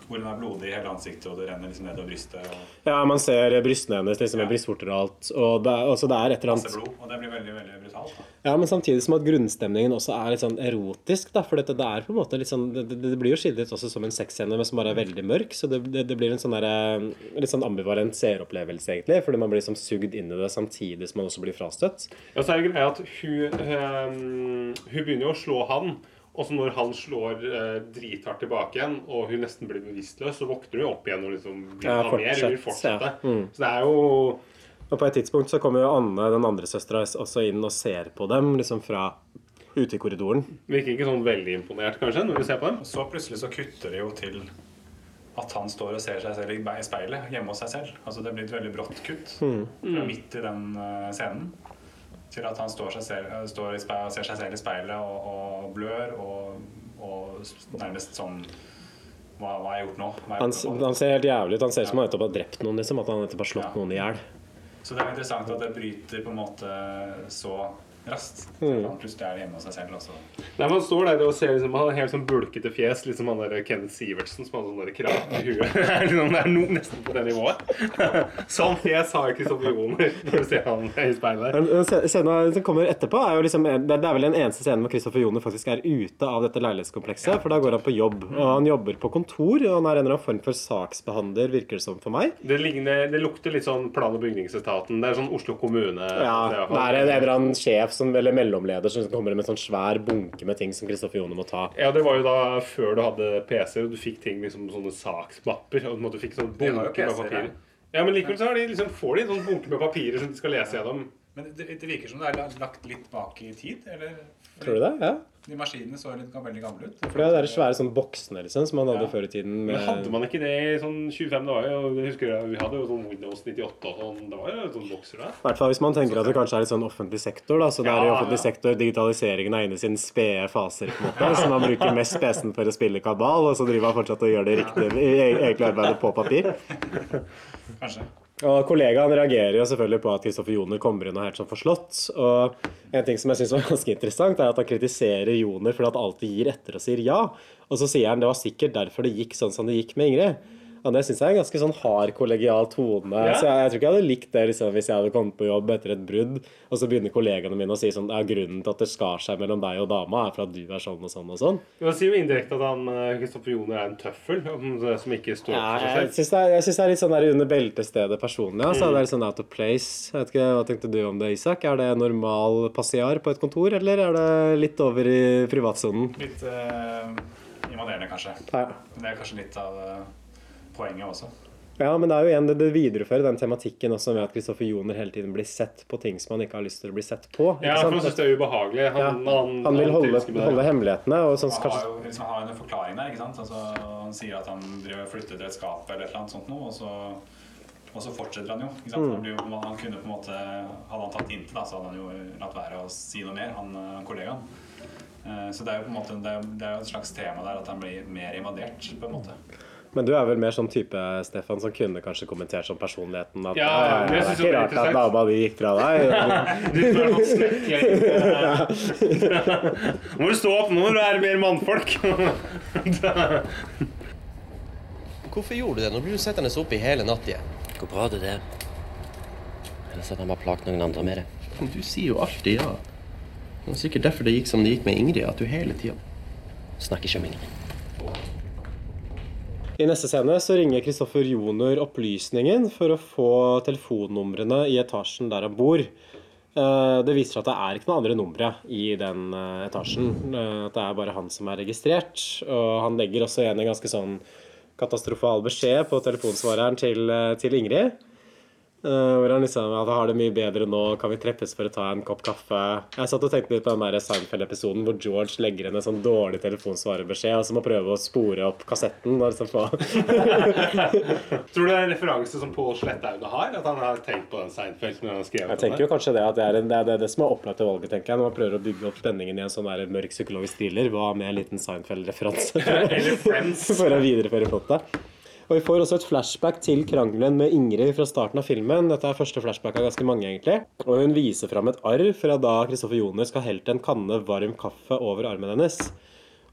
Hvor hun er blodig i hele ansiktet, og det renner liksom nedover brystet. og Ja, man ser brystene hennes liksom med brystvorter og alt. Og det er, også det er et eller Masse annet blod. Og det blir veldig veldig brutalt. da. Ja, men samtidig som at grunnstemningen også er litt sånn erotisk. da, For dette, det er på en måte litt sånn Det, det, blir jo skildret også som en sexscene, men som bare er veldig mørk. Så det, det, det blir en sånn der, eh, litt sånn ambivalent seeropplevelse, egentlig. Fordi man blir liksom sugd inn i det samtidig som man også blir frastøtt. Ja, så er det greia at hun, øh, hun begynner jo å slå han. Og så når han slår eh, drithardt tilbake igjen, og hun nesten blir bevisstløs, så våkner hun opp igjen og liksom vil Ja, ha mer. Hun vil fortsett, fortsette. ja. Mm. Så det er jo Og på et tidspunkt så kommer jo Anne, den andre søstera, også inn og ser på dem liksom fra ute i korridoren. Virker ikke sånn veldig imponert, kanskje, når du ser på dem. Så plutselig så kutter det jo til at han står og ser seg selv i speilet hjemme hos seg selv. Altså det blir et veldig brått kutt Mm. fra midt i den eh, scenen til at han står, selv, eh, står i speil, ser seg selv i speilet og, og blør og, og nærmest sånn hva, hva har jeg gjort nå? Han, jeg gjort nå? han ser helt jævlig ut. Han ser ut som han nettopp har drept noen. liksom, At han nettopp har slått noen i hjel. Så det er interessant at det bryter på en måte så raskt. Mm. Plutselig er hjemme hos seg selv også. Nei, Man står der og ser liksom, han har helt sånn bulkete fjes, liksom han der Kenneth Sivertsen som har sånn krav i huet. Det er liksom- er no, nesten på det nivået. Sånn fjes har Kristoffer Joner når du ser han i speilet. Men Scenen som kommer etterpå, er jo liksom det det er vel den eneste scenen hvor Kristoffer Joner faktisk er ute av dette leilighetskomplekset. For da går han på jobb. Og han jobber på kontor, og han er en eller annen form for saksbehandler, virker det som for meg. Det, ligner, det lukter litt sånn plan- og bygningsetaten. Det er sånn Oslo kommune. Ja, Det er en, en eller annen sjef som, eller mellomleder som kommer med en sånn svær bunke med ting som Kristoffer Jone må ta. Ja, det var jo da før du hadde PC, og du fikk ting liksom sånne saksmapper. Og du fikk sånn bunke med papirer. Ja, men likevel så har de liksom, får de en sånn bunke med papirer som de skal lese gjennom. Men det, det virker som det er lagt litt bak i tid, eller? Tror du det? Ja. De maskinene så litt veldig gamle ut. For det er de svære sånn boksene liksom, som man hadde Ja. før i tiden. Men hadde man ikke det i sånn 25? Det var jo, jeg husker jeg, Vi hadde jo sånn Windows 98 og sånn. Det var jo sånn bokser der. I hvert fall hvis man tenker at det kanskje er litt sånn offentlig sektor. da, så det er i offentlig ja. sektor Digitaliseringen er inne i sine spede faser. på en måte, Så man bruker mest PC-en for å spille kabal, og så driver man fortsatt og gjør det riktige egentlig arbeidet på papir. Kanskje. Og Kollegaen reagerer jo selvfølgelig på at Kristoffer Joner kommer inn og er helt sånn forslått. Og en ting som jeg synes var ganske interessant, er at han kritiserer Joner fordi han alltid gir etter og sier ja. Og så sier han det var sikkert derfor det gikk sånn som det gikk med Ingrid. Og det syns jeg er en ganske sånn hard kollegial tone. Ja. Så jeg, jeg tror ikke jeg hadde likt det liksom, hvis jeg hadde kommet på jobb etter et brudd, og så begynner kollegaene mine å si sånn ja, grunnen til at det skar seg mellom deg og dama, er for at du er sånn og sånn og sånn. Men sier jo indirekte at han eh, Kristoffer Joner er en tøffel som, som ikke står Ja, for seg jeg syns det, er- det er litt sånn der under beltestedet personlig. Altså. Det er litt sånn out of place. Jeg vet ikke, Hva tenkte du om det, Isak? Er det normal passiar på et kontor, eller er det litt over i privatsonen? Litt uh, invaderende, kanskje. Ja. Det er kanskje litt av eh, poenget også. ja, men det er jo igjen det, det viderefører den tematikken også med at Kristoffer Joner hele tiden blir sett på ting som han ikke har lyst til å bli sett på. ikke Ja, for han syns det er ubehagelig. Han, Ja. han, Han vil holde, holde hemmelighetene. Og sånn, Han har jo liksom, han har en forklaring der. ikke sant? Altså, han sier at han driver flyttet flytter til et skap eller et eller annet sånt noe, og så, og så fortsetter han jo. ikke sant? Mm. Han, blir han kunne på en måte, Hadde han tatt inntil, da, så hadde han jo latt være å si noe mer, han eh, kollegaen. Eh, Så det er jo på en måte, det er, det er jo et slags tema der at han blir mer invadert. på en måte. Men du er vel mer sånn type, Stefan, som kunne kanskje kommentert sånn personligheten. At Ja, ja, det det er ikke rart at dama di gikk fra deg. Du tror snekk, jeg- Nå må du stå opp, nå når du er mer mannfolk. Hvorfor gjorde du det? Nå blir du sittende oppe i hele natt igjen. Går bra, det der. Ellers hadde han bare plaget noen andre med det. Du sier jo alltid ja. Det var sikkert derfor det gikk som det gikk med Ingrid, at du hele tida Snakker ikke om Ingrid. I neste scene så ringer Kristoffer Joner Opplysningen for å få telefonnumrene i etasjen der han bor. Eh, Det viser seg at det er ikke noen andre numre i den eh, etasjen. Eh, At det er bare han som er registrert. Og han legger også igjen en ganske sånn katastrofal beskjed på telefonsvareren til, til Ingrid. Eh, hvor han liksom vi har det mye bedre nå, kan vi treffes for å ta en kopp kaffe? Jeg satt og tenkte litt på den der Seinfeld-episoden hvor George legger inn en sånn dårlig telefonsvarebeskjed, og så må prøve å spore opp kassetten. Og liksom få Tror du det er en referanse som Pål Slettaune har? At han har tenkt på den Seinfeld når han har skrevet Jeg tenker jo kanskje det at det er, en, det, er det, det som er opplagt til valget, tenker jeg, når man prøver å bygge opp spenningen i en sånn der mørk psykologisk thriller. Hva med en liten Seinfeld-referanse? Eller Friends. For å videreføre plottet. Og vi får også et flashback til krangelen med Ingrid fra starten av filmen. Dette er første flashback av ganske mange, egentlig. Og hun viser fram et arr fra da Kristoffer Joner skal helte en kanne varm kaffe over armen hennes.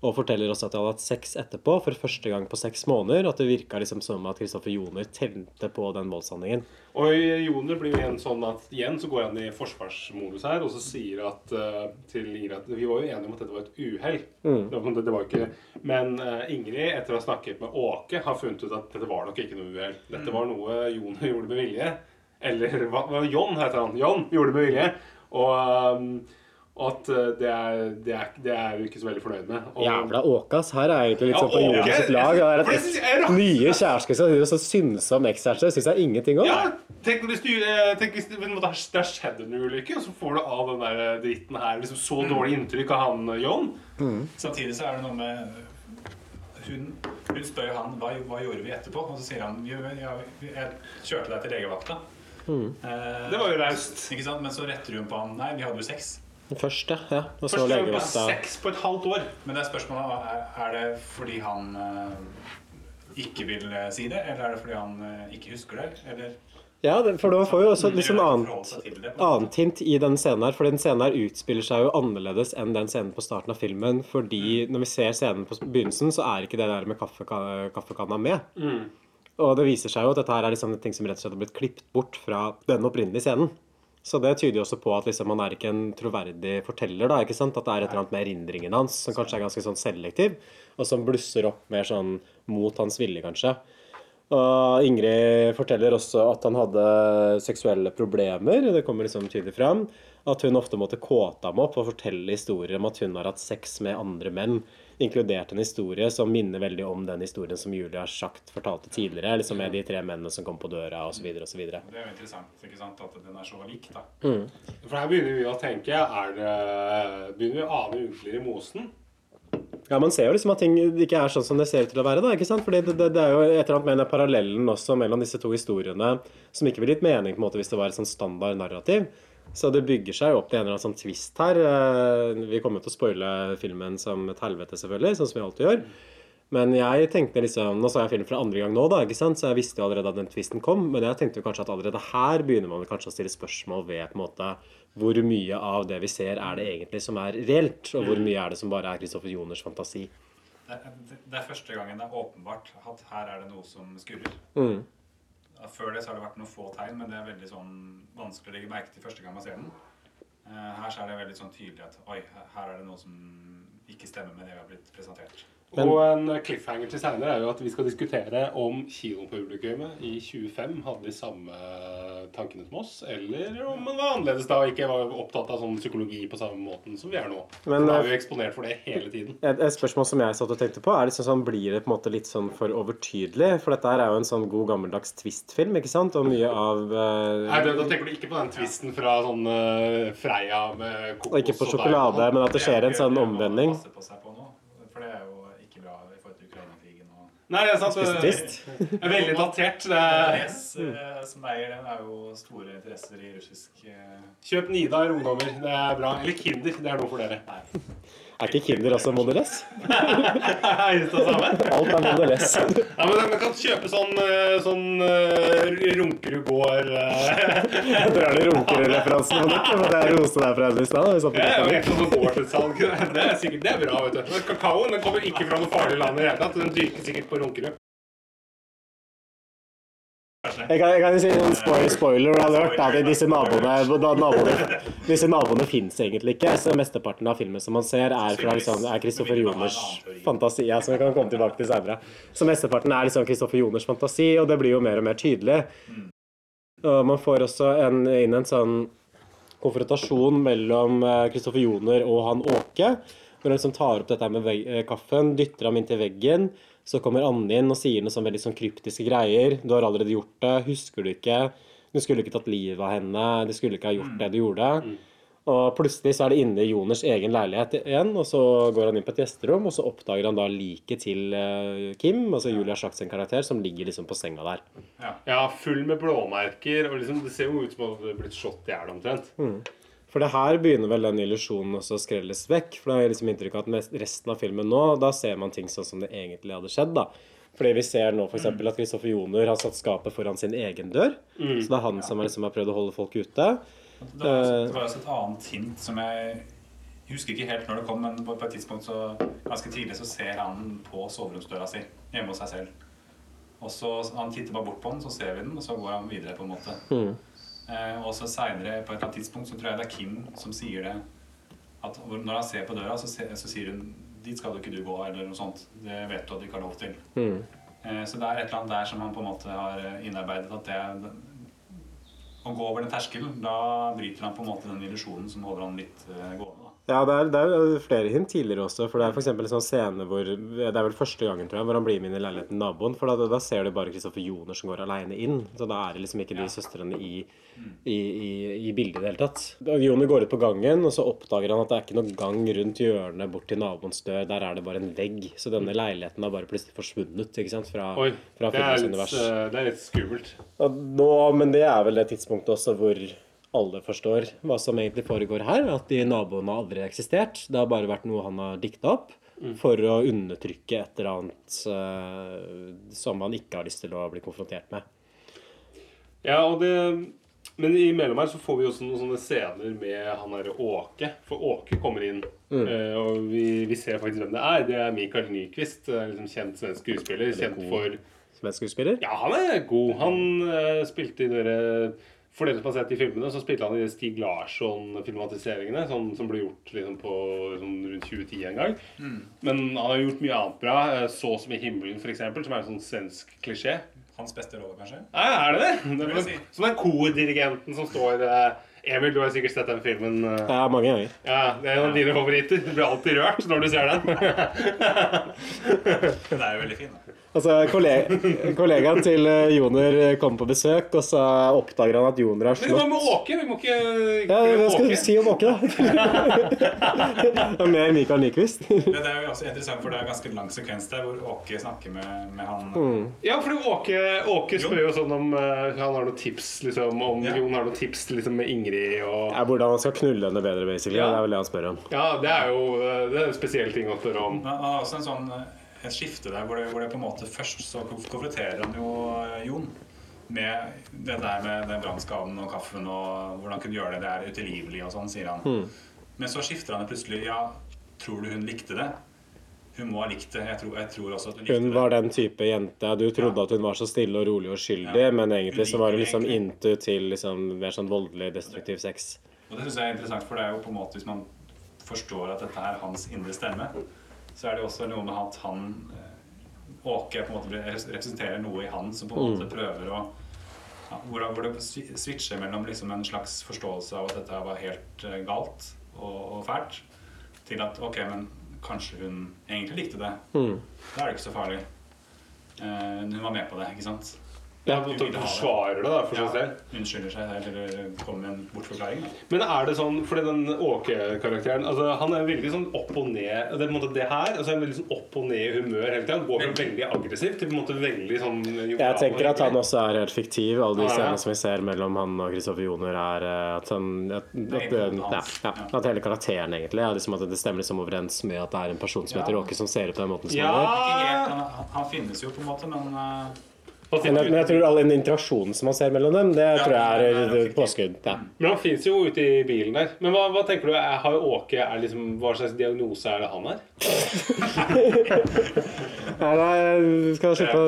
Og forteller også at de hadde hatt sex etterpå, for første gang på seks måneder. At det virka liksom som at Kristoffer Joner tente på den voldshandlingen. Og Joner blir jo igjen sånn at igjen så går han i forsvarsmodus her og så sier at uh, til Ingrid at vi var jo enige om at dette var et uhell. Mm. Det det var ikke Men uh, Ingrid, etter å ha snakket med Åke, har funnet ut at dette var nok ikke noe uhell. Dette var noe Joner gjorde med vilje. Eller hva, John heter han. John gjorde det med vilje. Og, um, at eh, det er, det, er, det er vi ikke så veldig fornøyd med. Og, Jævla Åkas. Her er egentlig litt Ja, sånn på jordens sitt lag. Det er jeg at rart. nye kjærester som driver og synser om ekskjærester, syns jeg ingenting om. Ja, tenk hvis, du, eh, tenk hvis det, det har skjedd en ulykke, og så får du av den der eh, dritten her liksom så dårlig inntrykk av han John. Mm. Samtidig så er det noe med Hun, hun spør jo han hva, hva gjorde vi etterpå, og så sier han «Jo, ja, jeg kjørte deg til legevakta. Eh, Det var jo raust. Men så retter hun på han Nei, vi hadde jo sex. Først, ja. Og så legevakta. seks på et halvt år. Men det er spørsmålet er, er det fordi han eh, ikke vil eh, si det, eller er det fordi han eh, ikke husker det? Eller Ja, for da får vi også et litt sånn annet, annet hint i den scenen her. For den scenen her utspiller seg jo annerledes enn den scenen på starten av filmen. Fordi når vi ser scenen på begynnelsen, så er ikke det der med kaffeka- kaffekanna med. Og det viser seg jo at dette her er liksom ting som rett og slett har blitt klippet bort fra den opprinnelige scenen. Så det tyder jo også på at liksom han er ikke en troverdig forteller. da, ikke sant? At det er et eller annet med erindringen hans som kanskje er ganske sånn selektiv, og som blusser opp mer sånn mot hans vilje, kanskje. Og Ingrid forteller også at han hadde seksuelle problemer. Det kommer liksom tydelig fram. At hun ofte måtte kåte ham opp og fortelle historier om at hun har hatt sex med andre menn. Inkludert en historie som minner veldig om den historien som Julie har sagt fortalte tidligere. liksom Med de tre mennene som kom på døra, osv. osv. Det er jo interessant ikke sant, at den er så lik, da. For her begynner vi å tenke er det, Begynner vi å ane ugler i mosen? Ja, Man ser jo liksom at ting ikke er sånn som det ser ut til å være. da, ikke sant? Fordi det, det, det er jo et eller annet med den parallellen også mellom disse to historiene som ikke ville gitt mening på en måte hvis det var et sånn standard narrativ. Så det bygger seg jo opp til en eller annen sånn twist her. Eh, Vi kommer til å spoile filmen som et helvete, selvfølgelig, sånn som vi alltid gjør. Men jeg tenkte liksom, Nå så jeg filmen for andre gang nå, da, ikke sant? så jeg visste jo allerede at den twisten kom. Men jeg tenkte jo kanskje at allerede her begynner man kanskje å stille spørsmål ved på en måte hvor mye av det vi ser, er det egentlig som er reelt, og hvor mye er det som bare er Kristoffer Joners fantasi. Det er, det er første gangen det er åpenbart at her er det noe som skurrer. Mm. Før det så har det vært noen få tegn, men det er veldig sånn vanskelig å legge merke til første gang man ser den. Eh, her så er det veldig sånn tydelig at oi, her er det noe som ikke stemmer med det vi har blitt presentert. Men- og en cliffhanger til seinere er jo at vi skal diskutere om kinopublikummet i 25 hadde de samme tankene som oss, eller om man var annerledes da og ikke var opptatt av sånn psykologi på samme måten som vi er nå. Men, da eh, er vi jo eksponert for det hele tiden. Et, et spørsmål som jeg satt og tenkte på, er liksom sånn, blir det på en måte litt sånn for overtydelig? For dette er jo en sånn god gammeldags twist-film, ikke sant? Og mye av uh, Nei, da, da tenker du ikke på den twisten fra sånn uh, Freia med kokos Og ikke på og sjokolade, og men at det skjer en sånn omvending. Passe på seg på nå, for det er jo ikke bra i forhold til Ukraina-krigen. og Nei, jeg er Spist er veldig datert. Det er, Nes, eh, som eier den, er jo store interesser i russisk eh, kjøp Nidar ungdommer. Det er bra. Eller Kinder. Det er noe for dere. Er ikke Kinder også Model S? Alt er Model S. Ja, men Man kan kjøpe sånn, eh, sånn Runkerud gård eh. Jeg drar de runkerreferansen på nytt. for Det er roste der fra kaffen. helt sånn. Det er sikkert det er bra. vet du. Men Kakaoen den kommer ikke fra noe farlig land i det hele tatt. Den dyrkes sikkert på Runkerud. Jeg kan, jeg kan si en spoiler, spoiler alert at disse naboene, da naboene, disse naboene fins egentlig ikke. Så Mesteparten av filmen som man ser, er fra liksom, er Kristoffer Joners fantasi. Ja, som vi kan komme tilbake til senere. Så mesteparten er liksom Kristoffer Joners fantasi, og det blir jo mer og mer tydelig. Og man får også en, inn en sånn konfrontasjon mellom Kristoffer Joner og han Åke. Når han liksom tar opp dette med eh, kaffen, dytter ham inntil veggen. Så kommer Anne inn og sier noe sånn veldig sånn kryptiske greier. Du har allerede gjort det, husker du ikke? Du skulle ikke tatt livet av henne, du skulle ikke ha gjort det du gjorde. Og plutselig så er det inne i Joners egen leilighet igjen, og så går han inn på et gjesterom, og så oppdager han da liket til eh, Kim, altså Julia Schacht sin karakter, som ligger liksom på senga der. Ja, full med blåmerker, og liksom, det ser jo ut som om det er blitt slått i hjel omtrent. Mm. For det her begynner vel den illusjonen også å skrelles vekk. For da har jeg liksom inntrykk av at med resten av filmen nå, da ser man ting sånn som det egentlig hadde skjedd. da. Fordi vi ser nå f.eks. at Kristoffer Joner har satt skapet foran sin egen dør. Mm. Så det er han som liksom har prøvd å holde folk ute. Det var, også, Eh, det var også et annet hint som jeg husker ikke helt når det kom, men på, på et tidspunkt så ganske tidlig så ser han på soveromsdøra si hjemme hos seg selv. Og så Han titter bare bort på den, så ser vi den, og så går han videre. på en måte. Mm. Eh, og så seinere, på et eller annet tidspunkt, så tror jeg det er Kim som sier det. At når han ser på døra, så, ser, så sier hun 'Dit skal du ikke du gå', eller noe sånt. Det vet du at du ikke har lov til. Mm. Eh, Så det er et eller annet der som han på en måte har eh, innarbeidet at det Å gå over den terskelen, da bryter han på en måte den illusjonen som holder han litt gående. Ja, det er, det er flere hint tidligere også. For det er f.eks. en sånn scene hvor Det er vel første gangen, tror jeg, hvor han blir med inn i leiligheten til naboen. For da, da ser du bare Kristoffer Joner som går aleine inn. Så da er det liksom ikke de søstrene i, i, i, i bildet i det hele tatt. Joner går ut på gangen, og så oppdager han at det er ikke noen gang rundt hjørnet bort til naboens dør. Der er det bare en vegg. Så denne leiligheten har bare plutselig forsvunnet ikke sant? fra, Oi, fra filmens univers. eh, det er litt skummelt. Ja, nå, men det er vel det tidspunktet også hvor alle forstår hva som egentlig foregår her. At de naboene har aldri eksistert. Det har bare vært noe han har dikta opp for å undertrykke et eller annet uh, som han ikke har lyst til å bli konfrontert med. Ja, og det Men imellom her så får vi også noen sånne scener med han derre Åke. For Åke kommer inn, Mm. uh, og vi, vi ser faktisk hvem det er. Det er Mikael Nyquist, eh, liksom kjent svensk skuespiller. Kjent for Svensk skuespiller? Ja, han er god. Han uh, spilte i dere For dere som har sett de filmene, så spilte han i Stig Larsson-filmatiseringene, som, som ble gjort liksom, på sånn, rundt 2010 en gang. Mm. Men han har gjort mye annet bra. eh, 'Så som i himmelen', f.eks., som er en sånn svensk klisjé. Hans beste rolle, kanskje? Ja, er det det? det er, si. som den kordirigenten som står eh, Emil, du har sikkert sett den filmen. eh. Ja, mange ganger. Ja, Det er en av dine favoritter. Du blir alltid rørt når du ser den. Den er jo veldig fin. da. Altså, kollega, Kollegaen til eh, Joner kommer på besøk, og så oppdager han at Joner har slått Men hva må med Åke? Vi må ikke ja, Hva skal Åke. du si om Åke, da? Mer Mikael Nyquist. Det, det er jo også interessant, for det er en ganske lang sekvens der hvor Åke snakker med, med han Mm. Ja, fordi Åke, Åke spør jo sånn om eh, han har noen tips liksom, om Jon har noen tips liksom, med Ingrid og Ja, hvordan han skal knulle henne bedre, basically. Ja. Det er vel det han spør om. Ja, det er jo eh, det er en spesiell ting å spørre om. Han har også en sånn, eh, et skifte der hvor det, hvor det på en måte først så konfronterer han jo eh, Jon med det der med den brannskaden og kaffen og hvordan han kunne gjøre det. Det er utilgivelig og sånn, sier han. Mm. Men så skifter han det plutselig. Ja, tror du hun likte det? Hun må ha likt det. Jeg tror, jeg tror også at hun likte det. Hun var den type jente Du trodde at hun var så stille og rolig og skyldig, men egentlig så var hun liksom into til liksom mer sånn voldelig, destruktiv sex. Og det synes jeg er interessant, for det er jo på en måte hvis man forstår at dette er hans indre stemme, så er det også noe med at han eh, Åke på en måte representerer noe i han som på en måte Mm. prøver å ja, hvor, hvor det switcher mellom liksom en slags forståelse av at dette var helt eh, galt og, og fælt, til at ok, men kanskje hun egentlig likte det. Mm. Da er det ikke så farlig. Uh, hun var med på det, ikke sant? Ja, du det. forsvarer det da, for seg selv. Unnskylder seg eller kommer med en bortforklaring. Da. Men er det sånn, fordi den Åke-karakteren altså, Han er veldig sånn opp og ned Det, er på en måte det her, altså, han er veldig sånn opp og ned i humør hele tida. Går fra veldig aggressivt til på en måte veldig sånn Jeg tenker at han også er helt fiktiv. Alle de Ja, ja. scenene som vi ser mellom han og Kristoffer Joner, er eh, at han at, at, ja, ja, at hele karakteren egentlig er liksom at det stemmer liksom overens med at det er en person som heter Ja. Åke, som ser ut på den måten som Ja. han gjør. Han, han- finnes jo på en måte, men eh, Men jeg, men jeg tror all den interaksjonen som man ser mellom dem, det tror jeg er er påskudd. Ja. Men han fins jo ute i bilen der. Men hva, hva tenker du? Er, har Åke er liksom, Hva slags diagnose er det han har? Nei, nei, skal slippe å,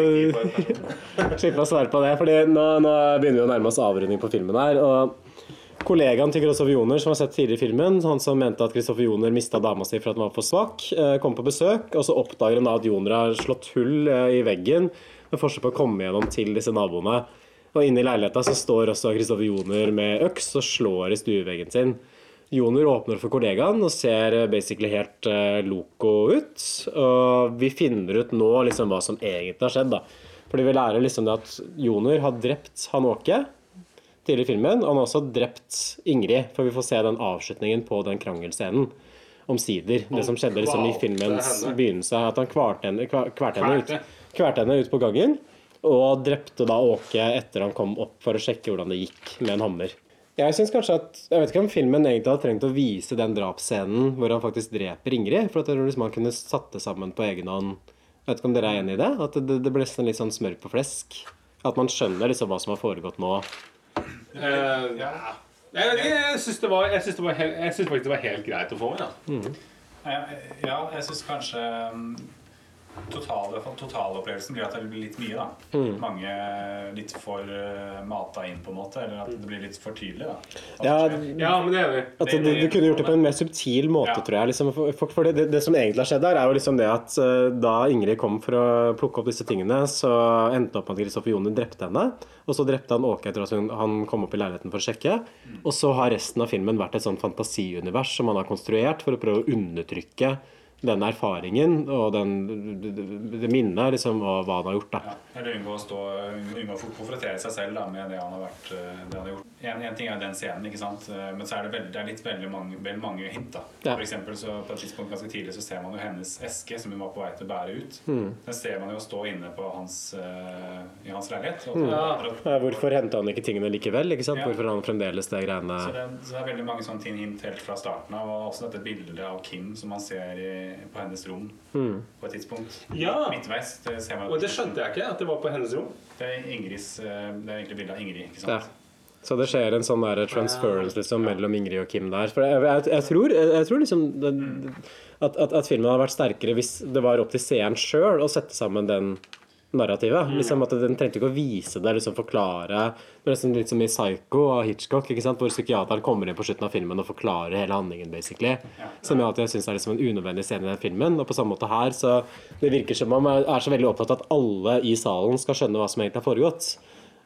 slippe å svare på det. Fordi nå, nå begynner vi å nærme oss avrunding på filmen her. Og kollegaen til Kristoffer Joner, som har sett tidligere i filmen, han som mente at Kristoffer Joner mista dama si for at han var for svak, kom kommer på besøk, og så oppdager han da at Joner har slått hull eh, i veggen med forsøk på å komme gjennom til disse naboene. Og inne i leiligheta så står også Kristoffer Joner med øks og slår i stueveggen sin. Joner åpner for kollegaen og ser basically helt uh, loco ut. Og vi finner ut nå liksom hva som egentlig har skjedd. da. Fordi vi lærer liksom det at Joner har drept han Åke tidligere i filmen. Og han har også drept Ingrid, for vi får se den avslutningen på den krangelscenen. Omsider. Det som skjedde liksom i filmens begynnelse. At han kvarte henne, kva- henne, ut, Kverte. kverte henne ut på gangen. Og drepte da Åke etter han kom opp for å sjekke hvordan det gikk med en hammer. Jeg synes kanskje at, jeg vet ikke om filmen egentlig hadde trengt å vise den drapsscenen hvor han faktisk dreper Ingrid. For at liksom han kunne satt det sammen på egen hånd. Jeg vet ikke om dere er enig i det? At det, det ble nesten litt sånn smør på flesk? At man skjønner liksom hva som har foregått nå. Uh, ja. Jeg, jeg, jeg syns det, var- jeg syns det, var helt- jeg syns faktisk det var helt greit å få med. da. Ja, ja jeg syns kanskje totale, totalopplevelsen blir at det blir litt mye, da. Mm. Mange litt for uh, mata inn, på en måte. Eller at det blir litt for tydelig, da. Ja. Ja, men det er vi. At du, du kunne gjort det på en mer subtil måte, Ja. tror jeg. Liksom, for, for, det, det som egentlig har skjedd der, er jo liksom det at eh, da Ingrid kom for å plukke opp disse tingene, så endte det opp med at Kristoffer Joner drepte henne. Og så drepte han Åke etter at hun, han kom opp i leiligheten for å sjekke. Og så har resten av filmen vært et sånn fantasiunivers som han har konstruert for å prøve å undertrykke den erfaringen og den, det, minnet liksom, og hva han har gjort. da. Ja, eller unngå å stå Unngå å konfrontere seg selv da, med det han har vært det han har gjort. En, en ting er den scenen, ikke sant? Men så er det, veldig, det er litt veldig mange, veld mange hint. da. Ja. For eksempel så På et tidspunkt ganske tidlig så ser man jo hennes eske som hun var på vei til å bære ut. Mm. Den ser man jo stå inne på hans, uh, i hans leilighet. Og, Mm. Ja, Hvorfor henta han ikke tingene likevel? ikke sant? Ja. Hvorfor han fremdeles det greiene Så det, så det er veldig mange sånne ting hint helt fra starten av. Og også dette bildet av Kim som man ser i, på hennes rom Mm. på et tidspunkt. Ja. Midtveis. Det ser man Og det skjønte jeg ikke, at det var på hennes rom. Det er Ingrids eh, Det er egentlig bildet av Ingrid. ikke Ja. Så det skjer en sånn der transference liksom, mellom Ingrid og Kim der. For jeg, jeg, jeg, tror, jeg, jeg tror liksom det, at, at, at filmen hadde vært sterkere hvis det var opp til seeren sjøl å sette sammen den narrativet. Liksom at Den trengte ikke å vise det, liksom forklare Det er litt som i Psycho av Hitchcock, ikke sant? hvor psykiateren kommer inn på slutten av filmen og forklarer hele handlingen. basically Som gjør at jeg syns er liksom en unødvendig scene i den filmen. Og på samme måte her, så det virker som om jeg er så veldig opptatt av at alle i salen skal skjønne hva som egentlig har foregått.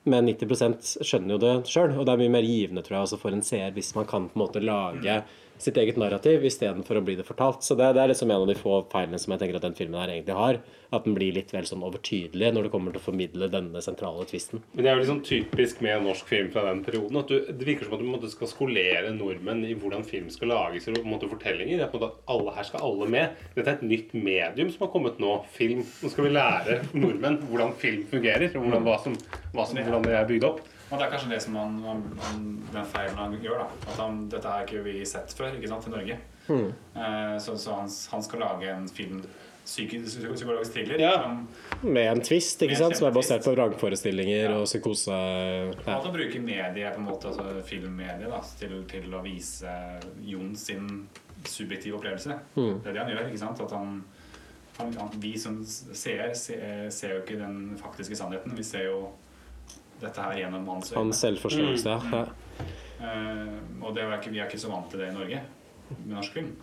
Men 90% skjønner jo det sjøl, og det er mye mer givende tror jeg, også for en seer hvis man kan på en måte lage sitt eget narrativ istedenfor å bli det fortalt. Så det, det er liksom en av de få feilene som jeg tenker at den filmen her egentlig har. At den blir litt vel sånn overtydelig når det kommer til å formidle denne sentrale tvisten. Men det er jo sånn typisk med norsk film fra den perioden. at du, Det virker som at du måtte skal skolere nordmenn i hvordan film skal lages. og måte fortellinger. Er på en måte at alle, Her skal alle med. Dette er et nytt medium som har kommet nå. Film. Nå skal vi lære nordmenn hvordan film fungerer. og hvordan, hva som, hva som, hvordan det er bygd opp. Og det er kanskje det som han, han, den feilen han gjør. da At han, Dette har ikke vi sett før ikke sant, i Norge. Mm. Eh, så så han, han skal lage en film psyki- psykologisk thriller. Ja. som- Med en twist ikke sant, som er basert på vrangforestillinger Ja. og psykose. Og Ja. at han bruker mediet, på en måte, altså filmmediet, da, til, til å vise Jon sin subjektive opplevelse. Mm. Det er det han gjør. ikke sant? At han, vi som seer ser, ser jo ikke den faktiske sannheten. Vi ser jo dette her gjennom hans øyne. Hans selvforståelse. Ja. Uh, og det er ikke, vi er ikke så vant til det i Norge med norsk film.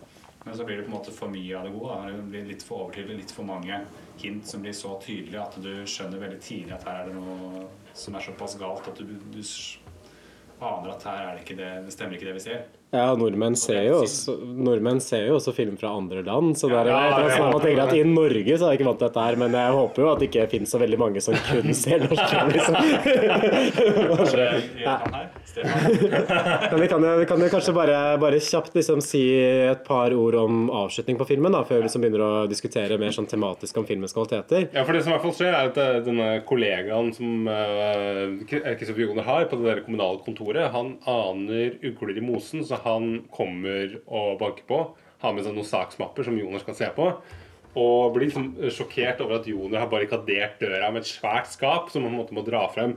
Men så blir det på en måte for mye av det gode. Da. Det blir litt for overtydelig, litt for mange hint som blir så tydelige at du skjønner veldig tidlig at her er det noe som er såpass galt at du, du aner at her er det ikke det, det stemmer ikke det vi ser. Ja, nordmenn ser, jo også, nordmenn ser jo også film fra andre land, så det er, Ja, jeg ja, sånn ja. man tenker at I Norge så er jeg ikke vant til dette her, men jeg håper jo at det ikke finnes så veldig mange som kun ser norsk film. Liksom. Men vi kan jo, vi kan jo kanskje bare, bare kjapt liksom si et par ord om avslutning på filmen, da, før vi liksom begynner å diskutere mer sånn tematisk om filmens kvaliteter. Ja, for det som i hvert fall skjer, er at eh, denne kollegaen som uh, Kristoffer Joner har på det der kommunale kontoret, han aner ugler i mosen, så han kommer og banker på. Har med seg noen saksmapper som Joner skal se på. Og blir liksom sjokkert over at Joner har barrikadert døra med et svært skap som han måte må dra frem.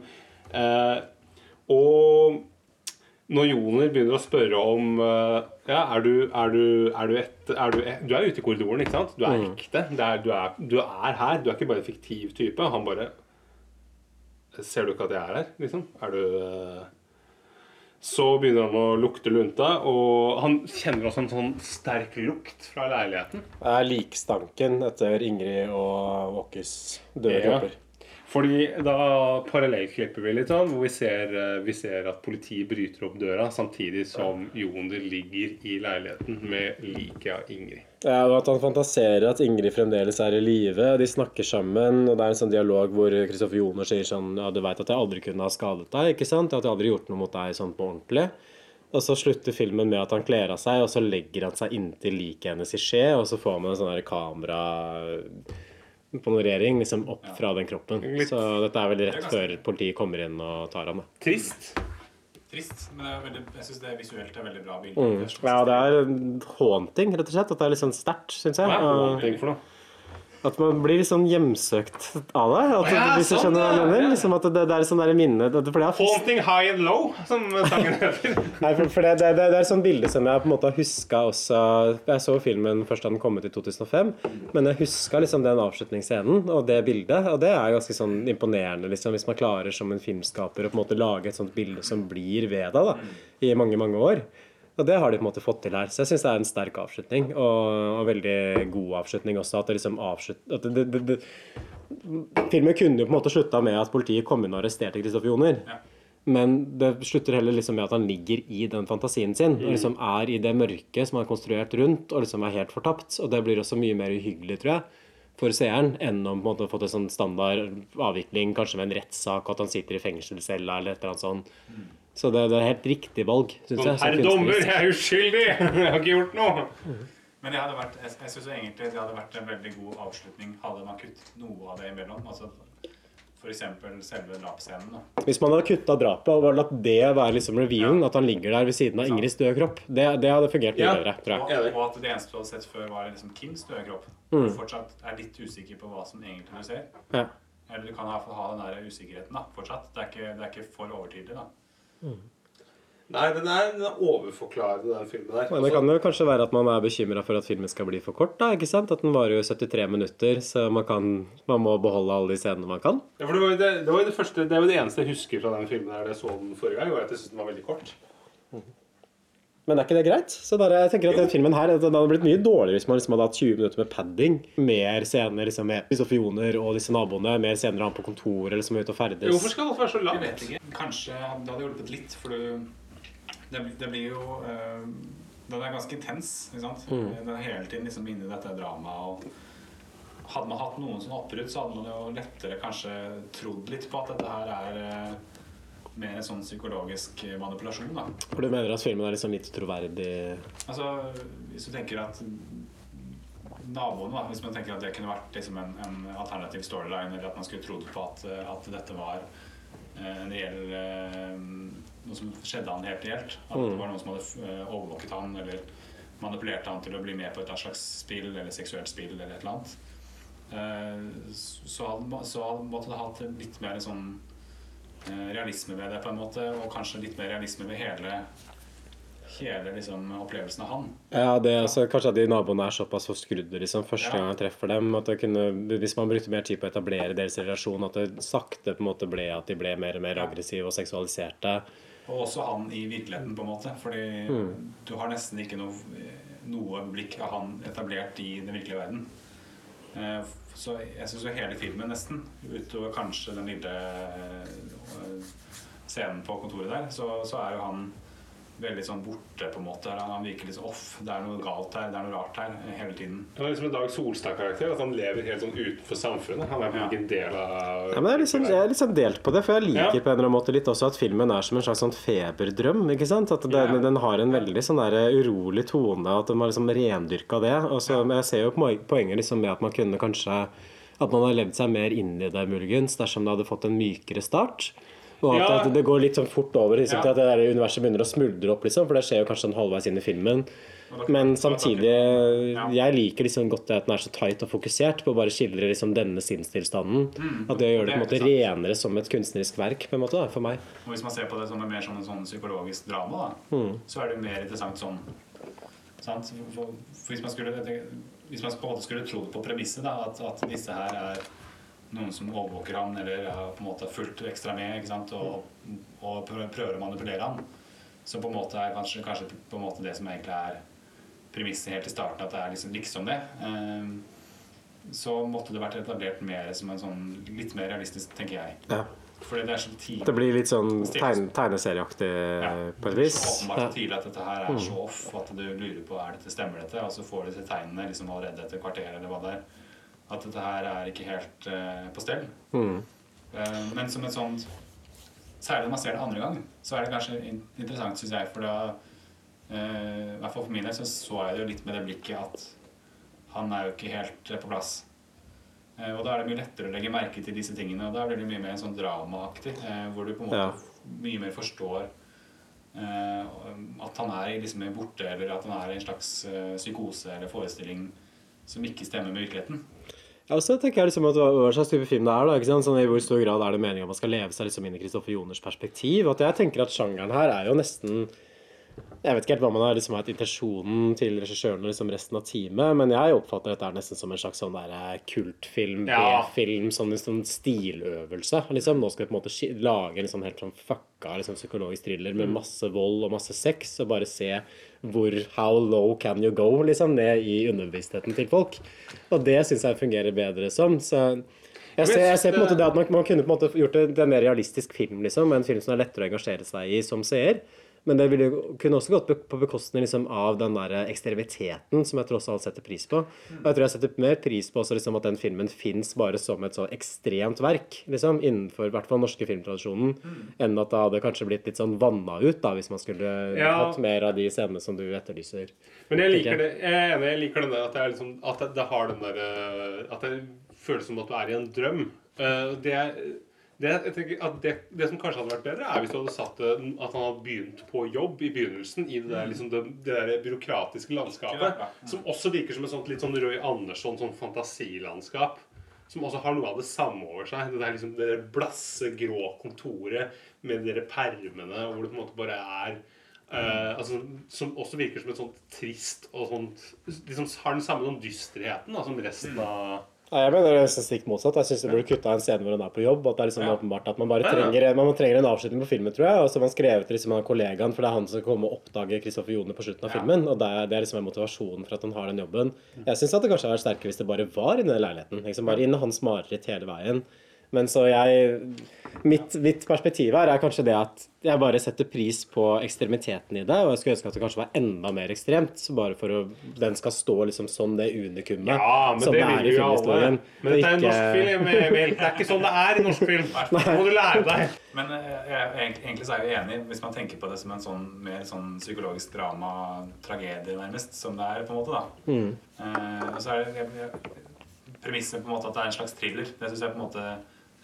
Eh, og når Joner begynner å spørre om eh, Ja, er du, er du, er du, et, er du, du er ute i korridoren, ikke sant? Du er Mm. ekte. Er, du, du er her. Du er ikke bare en fiktiv type. Han bare Ser du ikke at jeg er her, liksom? Er du eh, Så begynner han å lukte lunta, og han kjenner også en sånn sterk lukt fra leiligheten. Det er likstanken etter Ingrid og Åkes døde Ja. kropper. Fordi da parallellklipper vi litt sånn, hvor vi ser, eh, vi ser at politiet bryter opp døra, samtidig som Joner ligger i leiligheten med liket av Ingrid. Ja, og At han fantaserer at Ingrid fremdeles er i live. De snakker sammen. og Det er en sånn dialog hvor Kristoffer Joner sier sånn Ja, du veit at jeg aldri kunne ha skadet deg, ikke sant? At jeg aldri gjort noe mot deg sånn på ordentlig. Og så slutter filmen med at han kler av seg, og så legger han seg inntil liket hennes i skje, og så får man en sånn kamera panorering liksom opp fra den kroppen. Litt- Så dette er vel rett før politiet kommer inn og tar ham. da. Trist. Trist, men det er veldig, jeg syns det visuelt er veldig bra bilde. Mm. Ja, det er haunting, rett og slett. At det er litt sånn sterkt, syns jeg. Hva er haunting for noe? At man blir litt sånn hjemsøkt av det. At, ja, hvis du sånn, skjønner hva jeg mener. ja. Liksom at det, det er sånn der minne det, for det Haunting high and low, som sangen heter. Nei, for, for det, det, det, er et sånt bilde som jeg på en måte har huska også Jeg så filmen først da den kom ut i 2005, men jeg huska liksom den avslutningsscenen og det bildet. Og det er ganske sånn imponerende liksom, hvis man klarer som en filmskaper å på en måte lage et sånt bilde som blir ved deg da, i mange, mange år. Og det har de på en måte fått til her. Så jeg syns det er en sterk avslutning, og, og veldig god avslutning også. At det liksom avslutter At det, det, det, filmen kunne jo på en måte slutta med at politiet kom inn og arresterte Kristoffer Joner. Men det slutter heller liksom med at han ligger i den fantasien sin. Og liksom er i det mørket som han har konstruert rundt, og liksom er helt fortapt. Og det blir også mye mer uhyggelig, tror jeg, for seeren, enn om på en måte å fått en sånn standard avvikling, kanskje med en rettssak, og at han sitter i fengselscella eller et eller annet sånt. Så det, det er helt riktig valg, syns jeg. Herre Herr dommer, jeg er uskyldig! Jeg har ikke gjort noe! Men det hadde vært, jeg, jeg synes egentlig det hadde vært en veldig god avslutning hadde man kutt noe av det imellom. Altså F.eks. selve drapsscenen. Hvis man hadde kutta drapet og latt det være liksom reviewen, at han ligger der ved siden av Ingrids døde kropp, det, det hadde fungert mye Ja. bedre, tror Og, jeg. og at det eneste du hadde sett før, var liksom Kims døde kropp. Mm. Du fortsatt er litt usikker på hva som egentlig du ser. Ja. Eller du kan ha, ha den der usikkerheten da, fortsatt. Det er ikke, det er ikke for overtydelig. da. Nei, den er, den er overforklarende, den filmen der. Men det kan jo kanskje være at man er bekymra for at filmen skal bli for kort. da, ikke sant? At den varer jo 73 minutter, så man, kan, man må beholde alle de scenene man kan. Ja, for det var jo det, det, var jo det, første, det, var det eneste jeg husker fra den filmen her da jeg så den forrige gang, var at jeg syntes den var veldig kort. Men er ikke det greit? Så bare, jeg tenker at den filmen her, den hadde blitt mye dårligere hvis man liksom hadde hatt 20 minutter med padding. Mer scener liksom, med Kristoffer og disse naboene. Mer scener av han på kontoret eller som er ute og ferdes. Hvorfor skal alt være så Jeg langt? vet ikke. Kanskje det hadde hjulpet litt, for Det, det blir jo eh, Den er ganske intens, ikke sant? Mm. Den er hele tiden liksom inne i dette dramaet. og Hadde man hatt noen sånne oppbrudd, så hadde man jo lettere kanskje trodd litt på at dette her er eh, mer en sånn psykologisk manipulasjon, da. For du mener at filmen er liksom litt troverdig Altså, hvis du tenker at naboene, da, hvis man tenker at det kunne vært liksom en, en alternativ storyline, eller at man skulle trodd på at, eh, at dette var eh, en reell eh, Noe som skjedde han helt reelt. At det var noen som hadde eh, overvåket han eller manipulert han til å bli med på et slags spill eller seksuelt spill eller et eller annet. Eh, Så hadde, så hadde, måtte det hatt litt mer sånn eh, realisme ved det, på en måte, og kanskje litt mer realisme ved hele hele liksom, opplevelsen av han. Ja, det altså, Kanskje at de naboene er såpass forskrudd liksom, første gang jeg treffer dem. at kunne, Hvis man brukte mer tid på å etablere deres relasjon, at det sakte på en måte ble at de ble mer og mer aggressive og seksualiserte. Og også han i virkeligheten, på en måte. Fordi Mm. du har nesten ikke noe, noe blikk av han etablert i den virkelige verden. Så jeg syns jo hele filmen, nesten, utover kanskje den lille eh, scenen på kontoret der, så, så er jo han veldig sånn borte, på en måte. Han virker litt off. Det er noe galt her, det er noe rart her, eh, hele tiden. Han er liksom en Dag Solstad-karakter. At han lever helt sånn utenfor samfunnet. Han er på ikke en del av Ja, men jeg er, liksom, jeg er sånn delt på det, for jeg liker Ja. på en eller annen måte litt også at filmen er som en slags sånn feberdrøm. ikke sant? At den, Ja. den har en veldig sånn der urolig tone, at de har liksom rendyrka det. Og så, men jeg ser jo poen- poenget liksom med at man kunne kanskje At man har levd seg mer inn i det, muligens, dersom det hadde fått en mykere start. Og at, Ja. at det går litt sånn fort over liksom, til at det der universet begynner å smuldre opp, liksom, for det skjer jo kanskje sånn halvveis inn i filmen. Men samtidig, jeg liker liksom godt det at den er så tight og fokusert på å bare skildre liksom denne sinnstilstanden. Mm. At det gjør det på en måte renere som et kunstnerisk verk, på en måte, da, for meg. Og hvis man ser på det som en mer som en sånn psykologisk drama, da, Mm. så er det mer interessant sånn. Sant? For, for hvis man skulle Hvis man en skulle trodd på premisset, da, at, at disse her er noen som overvåker han eller har på en måte fulgt ekstra med ikke sant? Og, og prøver å manipulere han, så på en måte er kanskje, kanskje på en måte det som egentlig er premisset helt i starten, at det er liksom, liksom det. Um, så måtte det vært etablert mer som en sånn litt mer realistisk, tenker jeg. Ja. Fordi det er så tidlig Det blir litt sånn tegne, tegneserieaktig på et vis. så åpenbart Ja. så tidlig at dette her er Mm. så off at du lurer på er dette stemmer dette, og så får du disse tegnene liksom allerede etter et kvarter eller hva det er. At dette her er ikke helt uh, på stell. Mm. Uh, men som et sånt Særlig når man ser det andre gang, så er det kanskje in interessant, syns jeg. For da uh, I hvert fall for min del så så jeg det jo litt med det blikket at han er jo ikke helt på plass. Og da er det mye lettere å legge merke til disse tingene. Og da blir det mye mer sånn dramaaktig, hvor du på en måte Ja. mye mer forstår at han er liksom borte, eller at han er i en slags psykose eller forestilling som ikke stemmer med virkeligheten. Ja, og så tenker jeg liksom at Hva slags type film det er. da, ikke sant? Sånn, I hvor stor grad er det meningen at man skal leve seg liksom inn i Kristoffer Joners perspektiv? At jeg tenker at sjangeren her er jo nesten Jeg vet ikke helt hva man har liksom hatt intensjonen til regissøren og liksom resten av teamet, men jeg oppfatter dette nesten som en slags sånn der eh, kultfilm, Ja. B-film, sånn, sånn stiløvelse. liksom. Nå skal vi på en måte lage en sånn helt sånn fucka liksom, psykologisk thriller med masse vold og masse sex, og bare se hvor How low can you go? liksom, Ned i underbevisstheten til folk. Og det syns jeg fungerer bedre som. Så jeg ser, jeg ser på en måte det at man, man kunne på en måte gjort det en mer realistisk film, liksom, en film som er lettere å engasjere seg i som seer. Men det ville kunne også gått på bekostning liksom, av den der ekstremiteten som jeg tross alt setter pris på. Og jeg tror jeg setter mer pris på også, liksom, at den filmen fins bare som et så ekstremt verk liksom, innenfor i hvert fall norske filmtradisjonen, enn at det hadde kanskje blitt litt sånn vanna ut da, hvis man skulle Ja. hatt mer av de scenene som du etterlyser. Men jeg liker det. Jeg er enig. Jeg liker den der at det, er liksom, at det, har den der eh, At det føles som at du er i en drøm. Uh, Det, er- det, jeg tenker at det, det som kanskje hadde vært bedre, er hvis du hadde satt det, at han hadde begynt på jobb i begynnelsen i det der, liksom det, det der byråkratiske landskapet. Som også virker som et sånt litt sånn Roy Andersson, sånn fantasilandskap. Som også har noe av det samme over seg. Det der liksom det der blasse, grå kontoret med de der permene, hvor det på en måte bare er Uh, altså, Som også virker som et sånt trist og sånt liksom Har den samme sånn dysterheten da, som resten av Nei, jeg mener det er stikk motsatt. Jeg syns det burde kutta en scene hvor han er på jobb. At det er liksom åpenbart at man bare Ja, ja. trenger, man trenger en avslutning på filmen, tror jeg. Og så man skrevet liksom av kollegaen, for det er han som kommer og oppdager Kristoffer Jone på slutten av filmen. Og det er, det er liksom motivasjonen for at han har den jobben. Jeg syns det kanskje hadde vært sterkere hvis det bare var inni den leiligheten. Liksom bare inn hans mareritt hele veien. Men så jeg mitt, mitt perspektiv her er kanskje det at jeg bare setter pris på ekstremiteten i det. Og jeg skulle ønske at det kanskje var enda mer ekstremt, så bare for å den skal stå liksom som det unikummet Ja, som det det er i filmhistorien. Men dette er en norsk film, Emil. Det er ikke sånn det er i norsk film. Det må du lære deg. Men eh, jeg, egentlig, så er jeg enig, hvis man tenker på det som en sånn mer sånn psykologisk drama, tragedie nærmest, som det er på en måte, da. Mm. Eh, så er det premisset på en måte at det er en slags thriller. Det syns jeg på en måte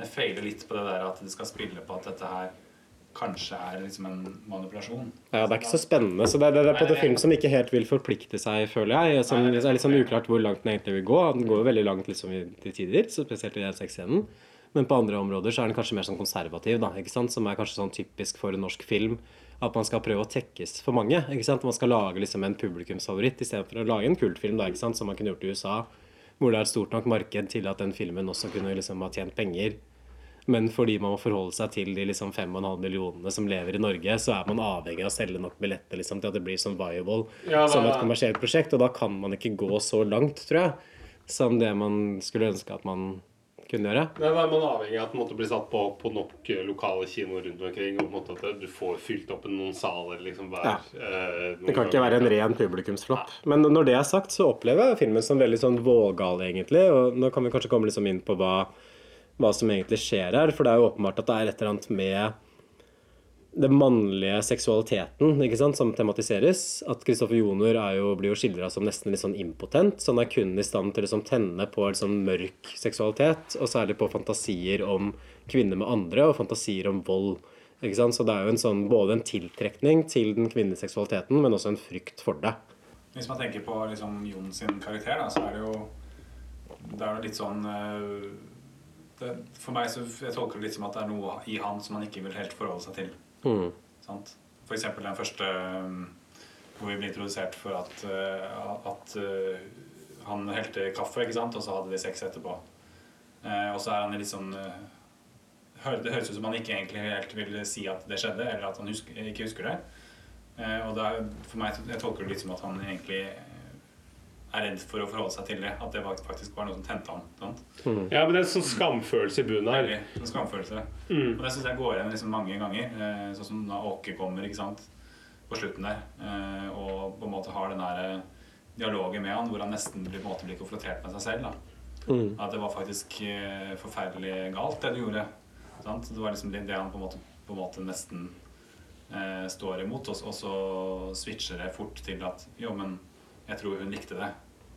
det feiler litt på det der at det skal spille på at dette her kanskje er liksom en manipulasjon. Ja, det er ikke så spennende. Så det, er, det er på en film som ikke helt vil forplikte seg, føler jeg. Som, det er litt sånn uklart hvor langt den egentlig vil gå. Den går jo veldig langt liksom, i- til tider, så spesielt i den sexscenen. Men på andre områder så er den kanskje mer sånn konservativ, da, ikke sant? som er kanskje sånn typisk for en norsk film. At man skal prøve å tekkes for mange. ikke sant? Man skal lage liksom en publikumsfavoritt istedenfor å lage en kultfilm, da, ikke sant? som man kunne gjort i USA. Hvor det er et stort nok marked til at den filmen også kunne liksom ha tjent penger. Men fordi man må forholde seg til de liksom 5,5 millionene som lever i Norge, så er man avhengig av å selge nok billetter liksom, til at det blir sånn viable Ja, da- som et kommersielt prosjekt. Og da kan man ikke gå så langt, tror jeg, som det man skulle ønske at man kunne gjøre. Da er man avhengig av at den blir bli satt på, på nok eh, lokale kinoer rundt omkring. Og på en måte at du får fylt opp noen saler liksom hver Ja. eh, Det kan ikke være en ren publikumsflopp. Men når det er sagt, så opplever jeg filmen som veldig sånn vågal, egentlig. Og nå kan vi kanskje komme liksom inn på hva, hva som egentlig skjer her. For det er jo åpenbart at det er et eller annet med den mannlige seksualiteten sant, som tematiseres. At Kristoffer Joner er jo, blir jo skildra som nesten litt sånn impotent. Så han er kun i stand til å liksom tenne på en sånn mørk seksualitet, og særlig på fantasier om kvinner med andre, og fantasier om vold. Så det er jo en sånn, både en tiltrekning til den kvinnelige seksualiteten, men også en frykt for det. Hvis man tenker på liksom Jon sin karakter, da, så er det jo Det er litt sånn eh, det, For meg så jeg tolker det litt som at det er noe i han som han ikke vil helt forholde seg til. Mm. Sant? For eksempel den første um, hvor vi ble introdusert for at, uh, at uh, han helte kaffe, ikke sant? og så hadde vi sex etterpå. Eh, og så er han litt sånn Det høres ut som han ikke egentlig helt vil si at det skjedde, eller at han husker, ikke husker det. Eh, og det er, for meg jeg tolker det litt som at han egentlig er redd for å forholde seg til det. At det faktisk var noe som tente ham. Mm. Ja, men det er en sånn skamfølelse i bunnen her. Veldig sånn skamfølelse. Mm. Og det syns jeg går igjen liksom mange ganger. Eh, sånn som da Åke kommer ikke sant? på slutten der, eh, og på en måte har den der eh, dialogen med han hvor han nesten blir, på en måte blir konfrontert med seg selv. da. Mm. At det var faktisk forferdelig galt, det du gjorde. Sant? Det var liksom det, det han på en måte, på en måte nesten eh, står imot, og, og så switcher det fort til at jo, men jeg tror hun likte det.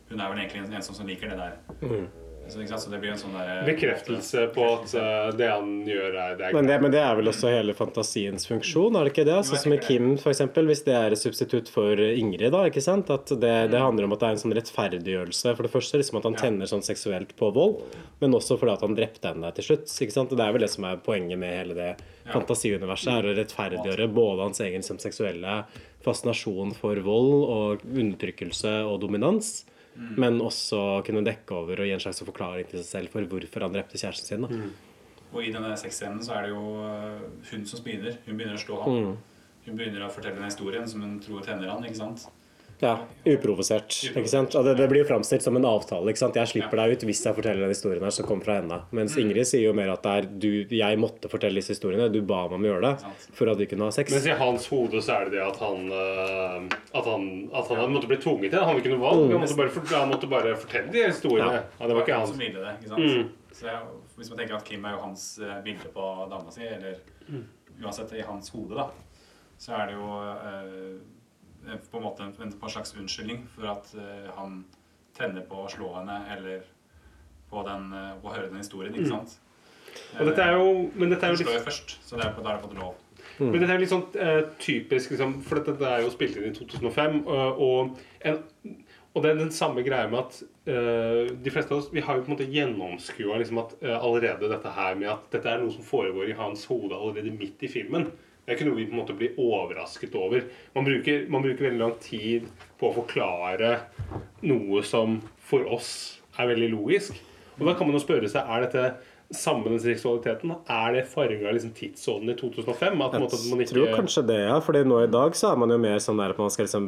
Hun er vel egentlig en, en som, som liker det der. Mm. Så, ikke sant? så det blir en sånn der Bekreftelse på at uh, det han gjør, er, det er Men det, men det er vel også hele fantasiens funksjon, er det ikke det? Sånn som i Kim, eksempel, hvis det er et substitutt for Ingrid, da, ikke sant? At det, det handler om at det er en sånn rettferdiggjørelse. For det første liksom at han tenner sånn seksuelt på vold, men også fordi at han drepte henne til slutt. ikke sant? Det er vel det som er poenget med hele det fantasiuniverset, er å rettferdiggjøre både hans egen liksom, seksuelle fascinasjon for vold og undertrykkelse og dominans. Men også kunne dekke over og gi en slags forklaring til seg selv for hvorfor han drepte kjæresten sin. Da. Og i denne sexscenen så er det jo øh, hun som begynner. Hun begynner å slå ham. Mm. Hun begynner å fortelle den historien som hun tror tenner han. ikke sant? Ja, uprovosert. ikke sant? Og det, det blir jo framstilt som en avtale. ikke sant? Jeg slipper deg ut hvis jeg forteller den historien her som kommer fra henne. Mens Mm. Ingrid sier jo mer at det er du, jeg måtte fortelle disse historiene. Du ba meg om å gjøre det for at vi kunne ha sex. Mens i hans hode så er det det at han øh, At han, at han måtte bli tvunget til det. Han hadde ikke noe valg. Han måtte bare, for, han måtte bare fortelle de historiene. Ja. det var ikke han han som ville det. ikke sant? Mm. Så jeg, Hvis man tenker at Kim er jo hans eh, bilde på dama si, eller Mm. uansett i hans hode, da, så er det jo eh, på en måte en, en, en slags unnskyldning for at uh, han tenner på å slå henne, eller på, den, uh, på å høre den historien. ikke Mm. sant? Og dette er jo, men dette er jo Hun slår litt jo først, så det er, da er det fått lov. Men dette er litt sånn uh, typisk, liksom, for dette, er jo spilt inn i 2005. Og, og, en, og det er den samme greia med at eh, de fleste av oss vi har jo på en måte gjennomskua liksom, at eh, allerede dette her med at dette er noe som foregår i hans hode allerede midt i filmen. Det er ikke noe vi på en måte blir overrasket over. Man bruker, man bruker veldig lang tid på å forklare noe som for oss er veldig logisk. Og da kan man jo spørre seg er dette samme den seksualiteten. Er det farga liksom, tidsånden i 2005? At, på en måte, Jeg tror kanskje det, ja. Fordi nå i dag så er man jo mer sånn der at man skal liksom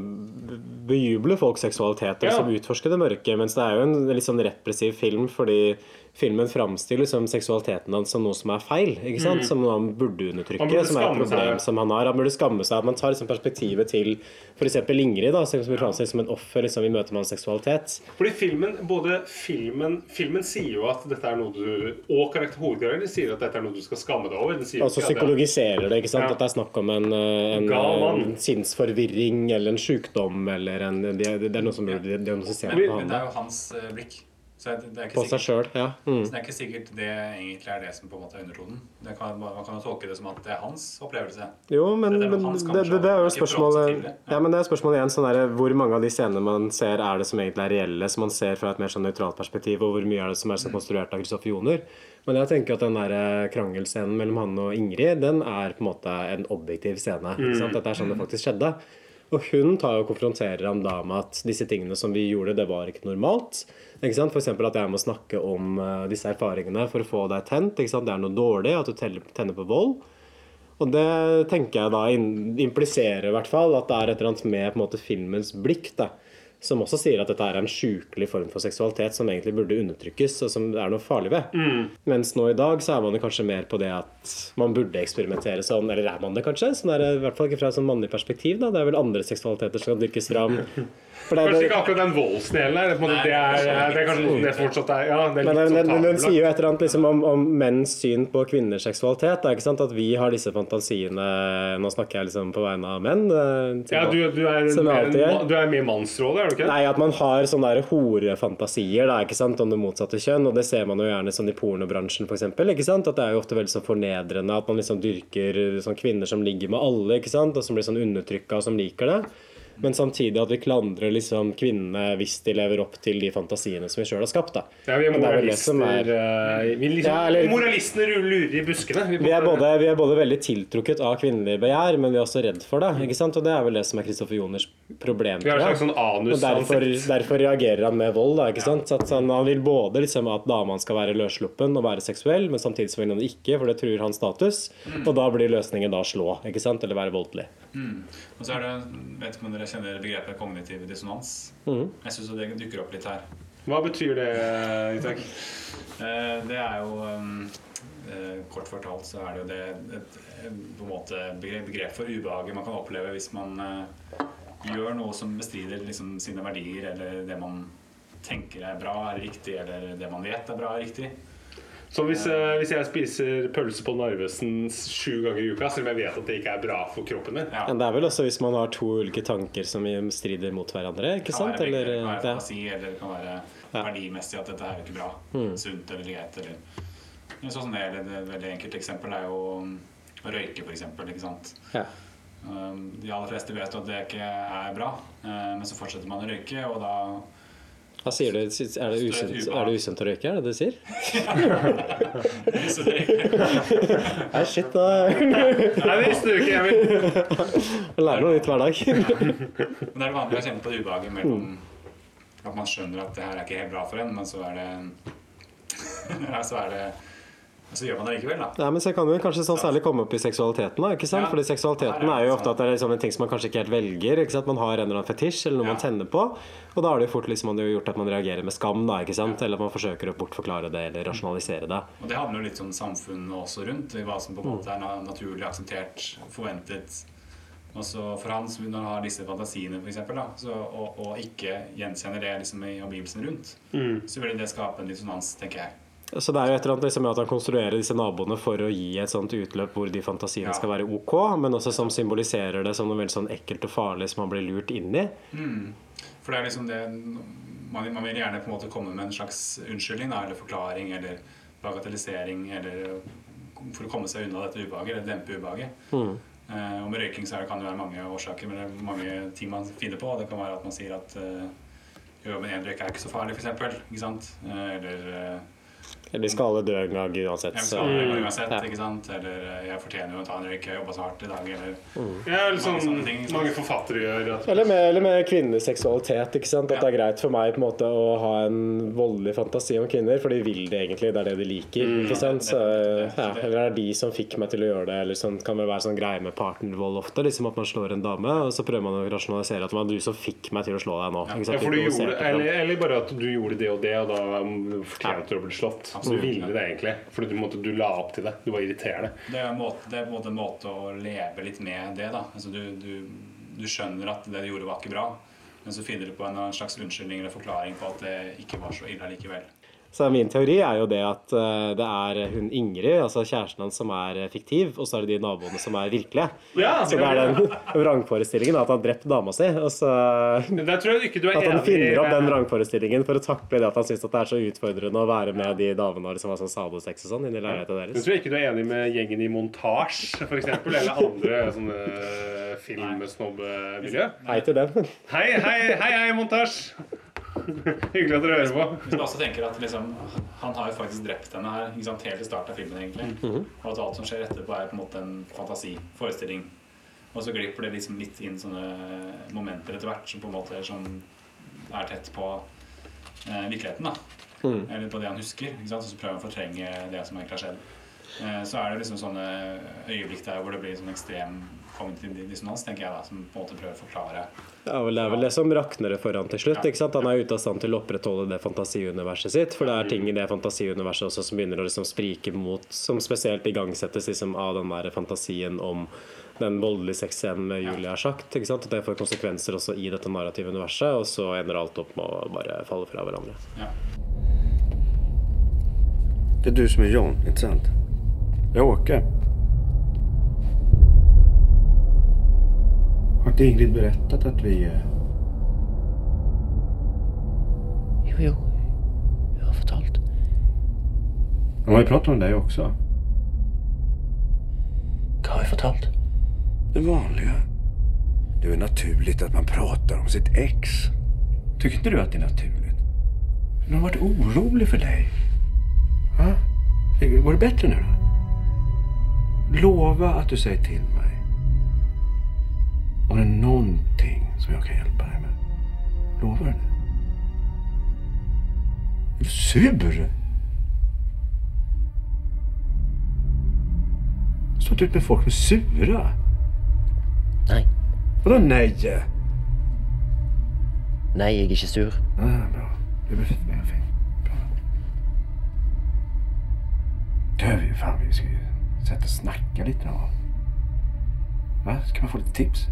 bejuble folks seksualitet og Ja. liksom utforske det mørke. Mens det er jo en litt sånn repressiv film fordi filmen framstiller liksom seksualiteten hans som noe som er feil. ikke sant? Mm. Som noe han burde undertrykke. Han burde som er et seg. problem som han har. Han burde skamme seg. Man tar liksom perspektivet til f.eks. Ingrid, da, som blir framstilt som en offer liksom, i møte med hans seksualitet. Fordi filmen, både filmen, filmen sier jo at dette er noe du Og karakter, hovedkarakteren sier at dette er noe du skal skamme deg over. Den sier Og så psykologiserer det. ikke sant? Ja. At det er snakk om en, eh, en, en sinnsforvirring eller en sykdom eller en Det, det er noe som blir diagnostisert på ham. han. det er jo hans eh, blikk. Så det, det På seg sikkert- sjøl, ja. Mm. Så det er ikke sikkert det egentlig er det som på en måte er undertonen. Det kan, man kan jo tolke det som at det er hans opplevelse. Jo, men, er men det, det, det er jo spørsmålet seg ja, men det er spørsmålet igjen sånn der, Hvor mange av de scenene man ser, er det som egentlig er reelle, som man ser fra et mer sånn nøytralt perspektiv, og hvor mye er det som er så konstruert av Kristoffer Joner? Men jeg tenker at den der eh, krangelscenen mellom han og Ingrid, den er på en måte en objektiv scene. Ikke sant? Dette er sånn det faktisk skjedde. Og hun tar og konfronterer ham da med at disse tingene som vi gjorde, det var ikke normalt. Ikke sant? Eksempel at jeg må snakke om eh, disse erfaringene for å få deg tent. Ikke sant? Det er noe dårlig at du tenner på vold. Og det tenker jeg da impliserer i hvert fall at det er et eller annet med på en måte filmens blikk. da som også sier at dette er en sjukelig form for seksualitet som egentlig burde undertrykkes, og som det er noe farlig ved. Mens nå i dag så er man kanskje mer på det at man burde eksperimentere sånn, eller er man det kanskje? Sånn er det, I hvert fall ikke fra et sånn mannlig perspektiv. da, Det er vel andre seksualiteter som kan dyrkes fram. For det er- Kanskje ikke akkurat den voldsdelen her. Det, det, er, det er kanskje det fortsatt er Ja, det er Men litt den, sånn den, den sier jo et eller annet liksom, om, om menns syn på kvinners seksualitet. Da, ikke sant? At vi har disse fantasiene Nå snakker jeg liksom på vegne av menn. eh, til Ja, du, du, er, som er, alltid du er mye i er du ikke? Nei, at man har sånne der horefantasier da, ikke sant, om det motsatte kjønn. Og det ser man jo gjerne sånn i pornobransjen, f.eks. At det er jo ofte veldig sånn fornedrende at man liksom dyrker sånn kvinner som ligger med alle, ikke sant, og som blir sånn undertrykka og som liker det. Men samtidig at vi klandrer liksom kvinnene hvis de lever opp til de fantasiene som vi sjøl har skapt. da. Ja, vi er er som moralister. er- eh, vi liksom, Ja, eller- Moralistene lurer i buskene. Vi, Vi er, både, vi er både veldig tiltrukket av kvinnelig begjær, men vi er også redd for det. ikke sant? Og det er vel det som er Kristoffer Joners problem. Vi har en slags sånn Og derfor, derfor reagerer han med vold. Da, ikke sant? Så at han, han vil både liksom at dama skal være løssluppen og være seksuell, men samtidig så vil han ikke, for det truer hans status. Og da blir løsningen da slå, ikke sant? eller være voldelig. Mm. Og så er det, vet ikke om dere kjenner begrepet kognitiv dissonans. Mm. Jeg syns det dukker opp litt her. Hva betyr det, Isak? Eh, Det er jo um, eh, Kort fortalt så er det jo det et, på en måte begrep, for ubehaget man kan oppleve hvis man eh, gjør noe som bestrider liksom, sine verdier, eller det man tenker er bra, er riktig, eller det man vet er bra, er riktig. Så hvis, eh, hvis jeg spiser pølse på Narvesen sju ganger i uka, selv om jeg vet at det ikke er bra for kroppen min Ja. Men det er vel også hvis man har to ulike tanker som strider mot hverandre, ikke Det kan sant? være, Eller, det kan være fantasi, eller det kan være Ja. verdimessig at dette er jo ikke bra. Mm. Sunt eller greit. Eller. Sånn det, det, det veldig enkelt eksempel er jo å røyke, for eksempel. Ikke sant? Ja. Um, De aller fleste vet at det ikke er bra, eh, men så fortsetter man å røyke, og da Hva sier du? Er det, usunt, er det usunt å røyke? Er det det du sier? Nei, shit, da Nei, det visste du ikke, Emil. Lærer noe nytt hver dag. Men det er vanlig å kjenne på det ubehaget mellom at man skjønner at det her er ikke helt bra for en, men så er det så er det Så gjør man det likevel, da. Ja, men så kan det kanskje sånn særlig komme opp i seksualiteten. da, ikke sant? Ja. Fordi seksualiteten er jo ofte at det er liksom en ting som man kanskje ikke helt velger. ikke sant? Man har en eller annen fetisj eller noe man tenner på. Og da har det jo fort liksom man har gjort at man reagerer med skam. da, ikke sant? Eller at man forsøker å bortforklare det eller rasjonalisere det. Og det handler jo litt om samfunnet også rundt, i hva som på en måte er naturlig akseptert, forventet. Også for han som når han har disse fantasiene, for eksempel, da, så, og, og ikke gjenkjenner det liksom i omgivelsene rundt, Mm. så vil det skape en dissonans, tenker jeg. Så det er jo et eller annet liksom at han konstruerer disse naboene for å gi et sånt utløp hvor de fantasiene Ja. skal være ok, men også som symboliserer det som noe veldig sånn ekkelt og farlig som man blir lurt inn i. Mm. For det er liksom det man, man vil gjerne på en måte komme med en slags unnskyldning da, eller forklaring eller bagatellisering eller for å komme seg unna dette ubehaget eller dempe ubehaget. Mm. Eh, og med røyking så kan det være mange årsaker, men det er mange ting man finner på. Det kan være at man sier at uh, jo, men en røyk er ikke så farlig, f.eks. Ikke sant? Eh, eller Eller de skal alle dø en gang uansett. jeg så- skal en gang uansett, Ja. ikke sant? Eller eh, jeg fortjener jo å ta en røyk, jeg jobba så hardt i dag, eller Ja, eller sånn Mange sånne ting, mange forfattere gjør. Eller med, eller med kvinnelig seksualitet. ikke sant? At det er greit for meg på en måte å ha en voldelig fantasi om kvinner, for de vil det egentlig. Det er det de liker. ikke sant? Så, ja, eller det er de som fikk meg til å gjøre det. Eller sånn kan vel være sånn greie med partnervold ofte. liksom At man slår en dame, og så prøver man å rasjonalisere at det var du som fikk meg til å slå deg nå. ikke ja, for du gjorde, eller, eller bare at du gjorde det og det, og da um, fortjente du å bli slått. Du Absolutt. ville det egentlig. Fordi du, måtte, du la opp til det. Du var irriterende. Det er, måte, det er på en måte å leve litt med det. da. Altså, du, du, du skjønner at det du gjorde, var ikke bra, men så finner du på en slags unnskyldning eller forklaring på at det ikke var så ille likevel. Så min teori er jo det at eh, det er hun Ingrid, altså kjæresten hans, som er eh, fiktiv, og så er det de naboene som er virkelige. Ja, så det er den vrangforestillingen at han har drept dama si. Og så Men tror jeg ikke du er At han enig finner opp den vrangforestillingen for å takle det at han syns det er så utfordrende å være med de damene og liksom ha sånn sadosex og sånn inni leiligheten Jeg Men tror ikke du er enig med gjengen i Montasje, f.eks., eller andre sånne filmsnobbemiljø. Hei til dem. Hei, hei, hei, hei, Montasj! Hyggelig at dere hører på. Hvis du også tenker at liksom, Han har jo faktisk drept henne her ikke sant, helt i starten av filmen. egentlig Mhm. Og at alt som skjer etterpå, er på en måte en fantasiforestilling. Og så glipper det liksom litt inn sånne momenter etter hvert som på en måte er, sånn, er tett på eh, virkeligheten. da Mm. Eller på det han husker. Ikke sant? Og så prøver han å fortrenge det som egentlig har skjedd. Eh, så er det liksom sånne øyeblikk der hvor det blir sånn ekstrem kognitiv dissonans, tenker jeg da, som på en måte prøver å forklare Ja, vel, det er vel det som rakner det for han til slutt. ikke sant? Han er ute av stand til å opprettholde det fantasiuniverset sitt. For det er ting i det fantasiuniverset også som begynner å liksom sprike mot Som spesielt igangsettes liksom av den der fantasien om den voldelige sexscenen med Julie har sagt. ikke sant? At det får konsekvenser også i dette narrative universet, og så ender alt opp med å bare falle fra hverandre. Det er du som er John, ikke sant? Jag åker. Har inte Ingrid berättat att vi... eh, Jo, jo. Jag har fortalt. De har ju pratat om dig också. Hva har jeg fortalt? Det vanliga. Det är jo naturligt att man pratar om sitt ex. Tycker inte du att det är naturligt? De har varit orolig för dig. Va? Går det bättre nu då? Lova att du säger till mig. Om det är någonting som jag kan hjälpa dig med. Lovar du det? Är du sur? Stått ut med folk som är sura? Nej. Vadå nej? Nei, jeg er ikke sur. Ja, bra. Det blir fint. Bra. Vi, fan, vi ska ju sätta och snacka lite då. Va? Ska man få lite tips?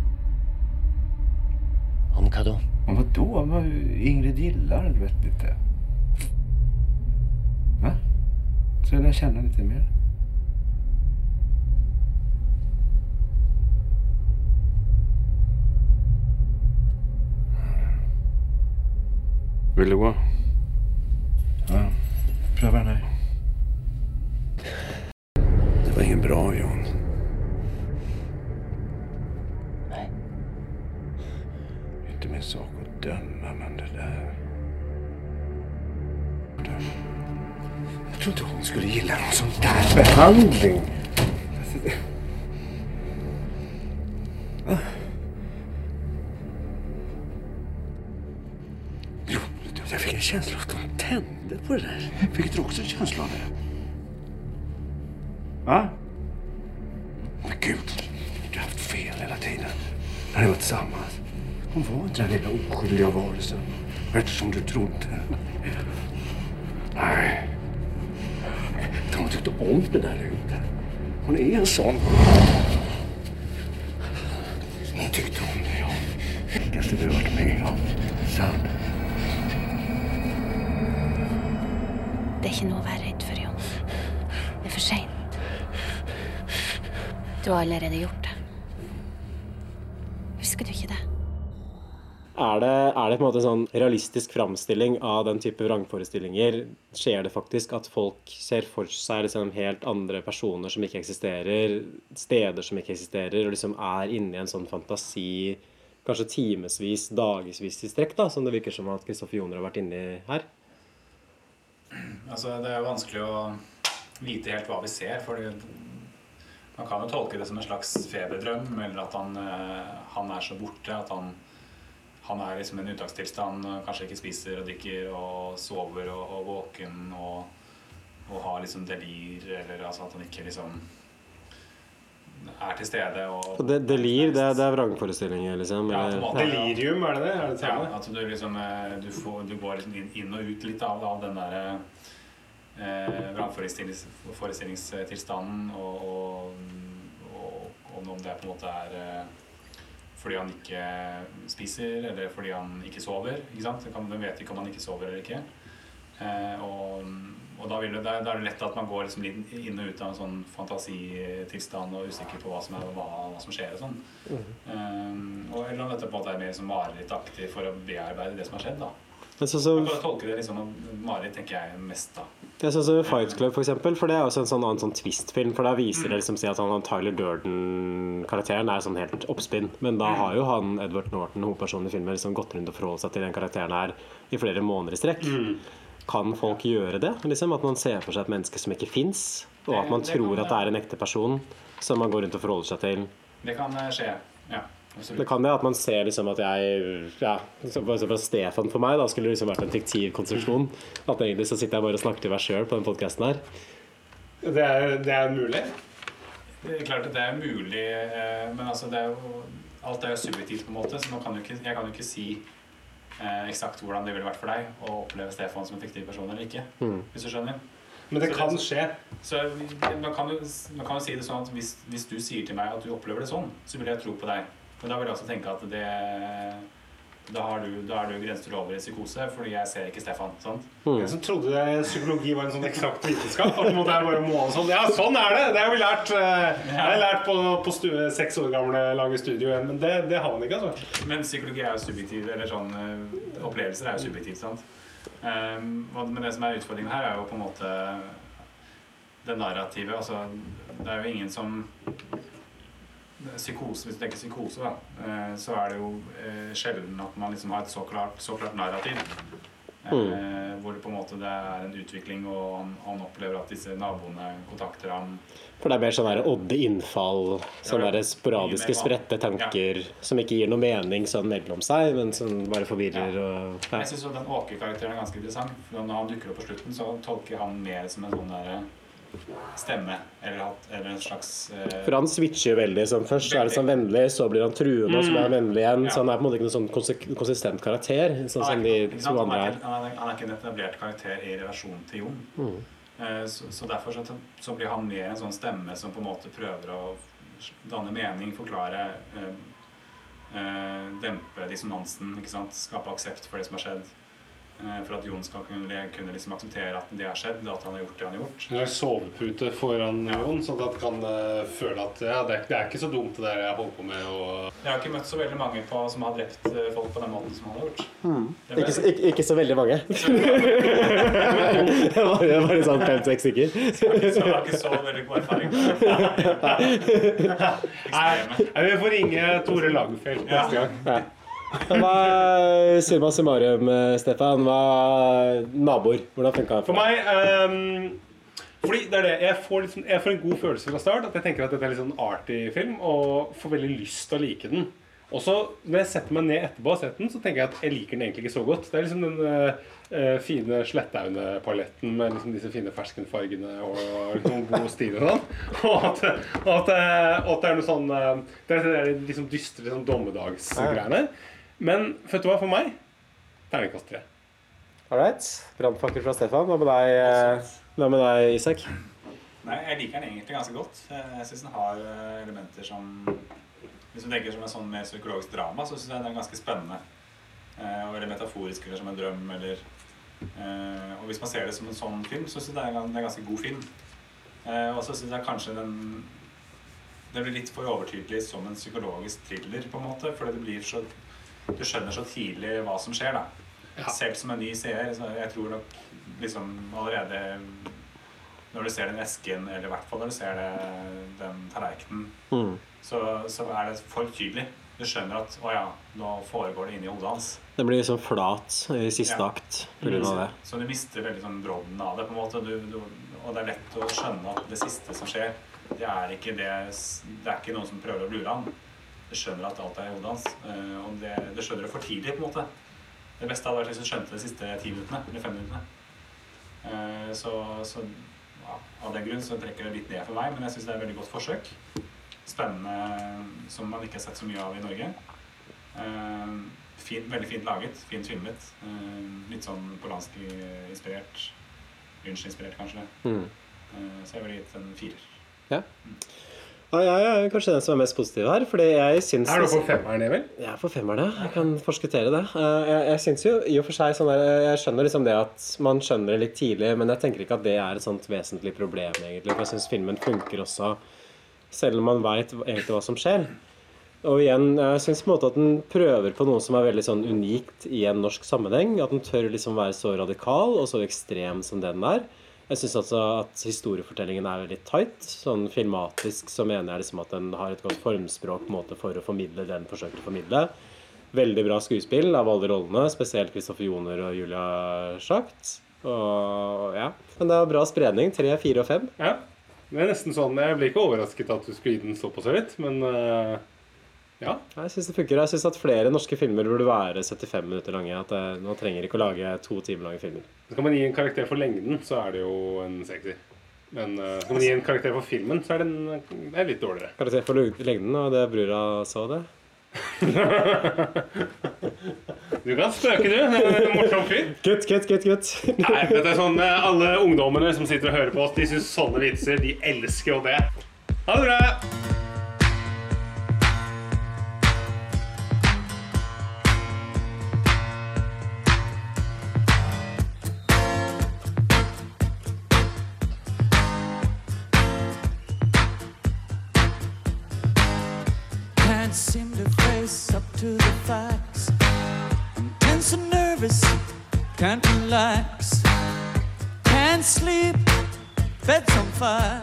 Om hva da? Om hva da? Ingrid gillar, du vet lite. Va? Så jag lär känna lite mer. Vill du gå? Ja, pröva den här. Det var ingen bra, Jon. Nej. Inte min sak å dømme, men det der Jeg trodde hun skulle gille noen sånn der behandling. Jo, jag fick en känsla av att hun tände på det där. Fick du också en känsla av det? Va? Men gud, du har haft fel hela tiden. När ni var tillsammans. Hon var inte den lilla oskyldiga varelsen. Eftersom du trodde. Nej. Hon tyckte om det där ute. Hon är en sån. Hon tyckte om det, ja. Vilkaste du varit med om. Sant. Det er ikke noe å være redd for, Jon. Det er for seint. Du har allerede gjort det. Er det, er det på en måte sånn realistisk framstilling av den type vrangforestillinger? Skjer det faktisk at folk ser for seg liksom helt andre personer som ikke eksisterer, steder som ikke eksisterer, og liksom er inni en sånn fantasi kanskje timevis, dagevis i strekk, da, som det virker som at Kristoffer Joner har vært inni her? Altså, det er jo vanskelig å vite helt hva vi ser, for man kan jo tolke det som en slags feberdrøm, eller at han, eh, han er så borte at han, han er liksom i en uttakstilstand, kanskje ikke spiser og drikker og sover og, og våken og, og har liksom delir, eller altså at han ikke liksom er til stede og Og det, delir, det, det er vrangforestillinger, liksom? Ja. Delirium, er det det? Er det Ja, at du liksom eh, du, får, du går liksom inn, inn og ut litt av, av den derre eh, vrangforestillingstilstanden, og, og, og, og om det på en måte er eh, fordi han ikke spiser, eller fordi han ikke sover. Ikke sant? Man vet ikke om han ikke sover eller ikke. Eh, og og da, det, da, er det lett at man går liksom litt inn og ut av en sånn fantasitilstand og usikker på hva som, er, hva, hva som skjer og sånn. Um, og eller om dette på en måte er mer som marerittaktig for å bearbeide det som har skjedd. da. Men sånn som- Man kan tolke det liksom som mareritt, tenker jeg mest, da. Jeg synes også Fight Club, for eksempel, for det er også en sånn annen sånn twist-film. For da viser det liksom at han, han Tyler Durden-karakteren er sånn helt oppspinn. Men da har jo han Edward Norton, hovedpersonen i filmen, liksom gått rundt og forholdt seg til den karakteren her i flere måneder i strekk. Kan folk gjøre det? Liksom At man ser for seg et menneske som ikke fins, og at man Det- det kan tror at det er en ekte person som man går rundt og forholder seg til. Det kan eh, skje. Ja. Det kan det at man ser liksom at jeg ja, For Stefan for meg da skulle liksom vært en fiktiv konstruksjon. At egentlig så sitter jeg bare og snakker til meg sjøl på den podkasten her. Det er, det er mulig. Det er klart at det er mulig, eh, men altså det er jo, alt er jo subjektivt på en måte, så man kan jo ikke, jeg kan jo ikke si eh, eksakt hvordan det ville vært for deg å oppleve Stefan som en fiktiv person eller ikke. Mm. Hvis du skjønner? Men det Så kan skje. Så man kan, jo, man kan jo si det sånn at hvis, hvis du sier til meg at du opplever det sånn, så vil jeg tro på deg. Men da vil jeg også tenke at det da, har du, da er du grenser over i psykose, fordi jeg ser ikke Stefan. sant? Jeg som trodde det, psykologi var en sånn eksakt vitenskap. At måte er bare måle sånn. Ja, sånn er det! Det har vi lært, eh, har jeg lært på, på stue, seks år gamle lage studio. Men det, det har man ikke, altså. Men psykologi er jo subjektiv, eller sånn eh, Opplevelser er jo subjektivt, sant? Um, men det som er utfordringen her, er jo på en måte det narrativet. Altså, det er jo ingen som Psykose, hvis du tenker psykose, da, eh, så er det jo eh, sjelden at man liksom har et så klart, så klart narrativ. Eh, hvor det på en måte det er en utvikling, og han, han opplever at disse naboene kontakter ham. For det er mer sånn der odde innfall, sånne Ja, der sporadiske, spredte tanker som ikke gir noe mening sånn mellom seg, men som bare forvirrer og ja. Jeg syns den Åke-karakteren er ganske interessant. Når han dukker opp på slutten, så tolker han mer som en sånn derre stemme. Eller, eller en slags uh... For han switcher jo veldig. Sånn, først er det sånn vennlig, så blir han truende, og så blir han vennlig igjen. Ja. Så han er på en måte ikke noen sånn konsistent karakter, sånn som Han de er, ikke sant? to andre er, han, er, ikke en etablert karakter i relasjon til Jon. Mm. Uh, Så, så derfor så, så blir han mer en sånn stemme som på en måte prøver å danne mening, forklare, uh, dempe dissonansen, skape aksept for det som har skjedd. Eh, for at Jon skal kunne, kunne liksom akseptere at det har skjedd, at han har gjort det han har gjort. En sovepute foran Jon, sånn at han kan eh, føle at ja, det, er, det er ikke så dumt det der jeg holder på med. Og... Jeg har ikke møtt så veldig mange på, som har drept eh, folk på den måten som han har gjort. Mm. ble-. Ikke, ikke, ikke så veldig mange. jeg var bare sånn fem-seks stykker. Så jeg har ikke så veldig god erfaring nei, vi får ringe Tore Lagerfeldt neste gang. Ja. Hva summa summarum, Stefan? Hva naboer? Hvordan funka det For meg um, Fordi det er det, jeg får, liksom, jeg får en god følelse fra start. At jeg tenker at dette er litt sånn arty film, og får veldig lyst til å like den. Og så når jeg setter meg ned etterpå og setter den, så tenker jeg at jeg liker den egentlig ikke så godt. Det er liksom den eh, eh, fine Slettaune-paletten med liksom disse fine ferskenfargene og noen god stil og sånn. Og at, og at, eh, at det er noe sånn Det er de liksom dystre sånn dommedagsgreiene. Men vet du hva, for meg terningkast tre. All right. Brannfakkel fra Stefan. Hva med deg, eh, hva med deg Isak? Nei, jeg liker den egentlig ganske godt. Jeg syns den har eh, elementer som Hvis du tenker som en sånn mer psykologisk drama, så syns jeg den er ganske spennende. Eh, og veldig metaforisk, eller som en drøm, eller eh, Og hvis man ser det som en sånn film, så syns jeg det er en ganske god film. Eh, og så syns jeg kanskje den Det blir litt for overtydelig som en psykologisk thriller, på en måte. Fordi det blir så Du skjønner så tidlig hva som skjer, da. Selv som en ny seer, så jeg tror nok liksom allerede når du ser den esken, eller i hvert fall når du ser det, den tallerkenen, Mm. så, så er det for tydelig. Du skjønner at å ja, nå foregår det inni hodet hans. Den blir liksom flat i siste Ja. akt pga. grunn det. Så du mister veldig sånn brodden av det. på en måte. Du, du, og det er lett å skjønne at det siste som skjer, det er ikke, det, det er ikke noen som prøver å lure han. Du skjønner at alt er i hodet hans. eh, Og det, det skjønner det for tidlig, på en måte. Det beste hadde vært hvis hun skjønte det siste ti minuttene, eller fem minuttene. Eh, Så, så ja, av den grunn så trekker det litt ned for meg, men jeg syns det er et veldig godt forsøk. Spennende, som man ikke har sett så mye av i Norge. Eh, Fint, veldig fint laget, fint filmet. Eh, Litt sånn Polanski-inspirert. Lynch-inspirert, kanskje. Mm. Eh, Så jeg ville gitt en firer. Ja. Ja, jeg er kanskje den som er mest positiv her. Fordi jeg syns Er du på femmeren, Emil? Jeg er på femmeren, ja. Jeg kan forskuttere det. Eh, Jeg, jeg syns jo i og for seg sånn der, Jeg skjønner liksom det at man skjønner det litt tidlig, men jeg tenker ikke at det er et sånt vesentlig problem, egentlig. For jeg syns filmen funker også, selv om man veit egentlig hva som skjer. Og igjen, jeg syns på en måte at den prøver på noe som er veldig sånn unikt i en norsk sammenheng. At den tør liksom være så radikal og så ekstrem som den er. Jeg syns altså at historiefortellingen er veldig tight. Sånn filmatisk så mener jeg liksom at den har et godt formspråk måte for å formidle det den forsøker å formidle. Veldig bra skuespill av alle rollene, spesielt Kristoffer Joner og Julia Schacht. Og ja. Men det er bra spredning. Tre, fire og fem. Ja. Det er nesten sånn, Jeg ble ikke overrasket at du skulle gi den såpass høyt, men eh, ja. Jeg syns det funker. Jeg syns at flere norske filmer burde være 75 minutter lange. At det, Man trenger ikke å lage to timer lange filmer. Skal man gi en karakter for lengden, så er det jo en sekser. Men uh, skal man gi en karakter for filmen, så er den er litt dårligere. Karakter for lengden, og det brura så det. Du kan spøke, du. Morsom fyr. Kutt, kutt, kutt, kutt. Nei, det er sånn, eh, Alle ungdommene som sitter og hører på oss, de syns sånne vitser. De elsker jo det. Ha det bra! Fire.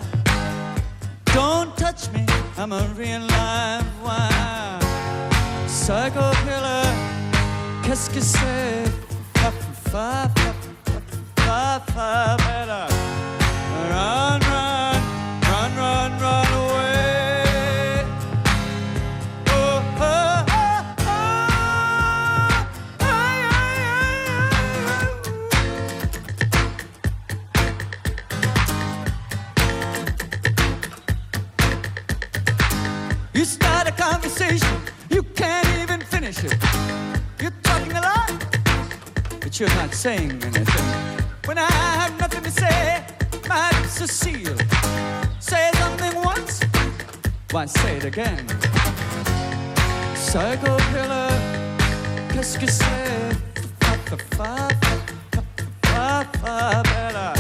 Don't touch me, I'm a real live wire. Psycho killer, qu'est-ce que c'est? Fa, fa, fa, fa, fa, fa, finish it. You're talking a lot, but you're not saying anything. When I have nothing to say, my lips are sealed. Say something once, why say it again? Psycho killer, qu'est-ce que c'est? Fa, fa, fa, fa, fa, fa,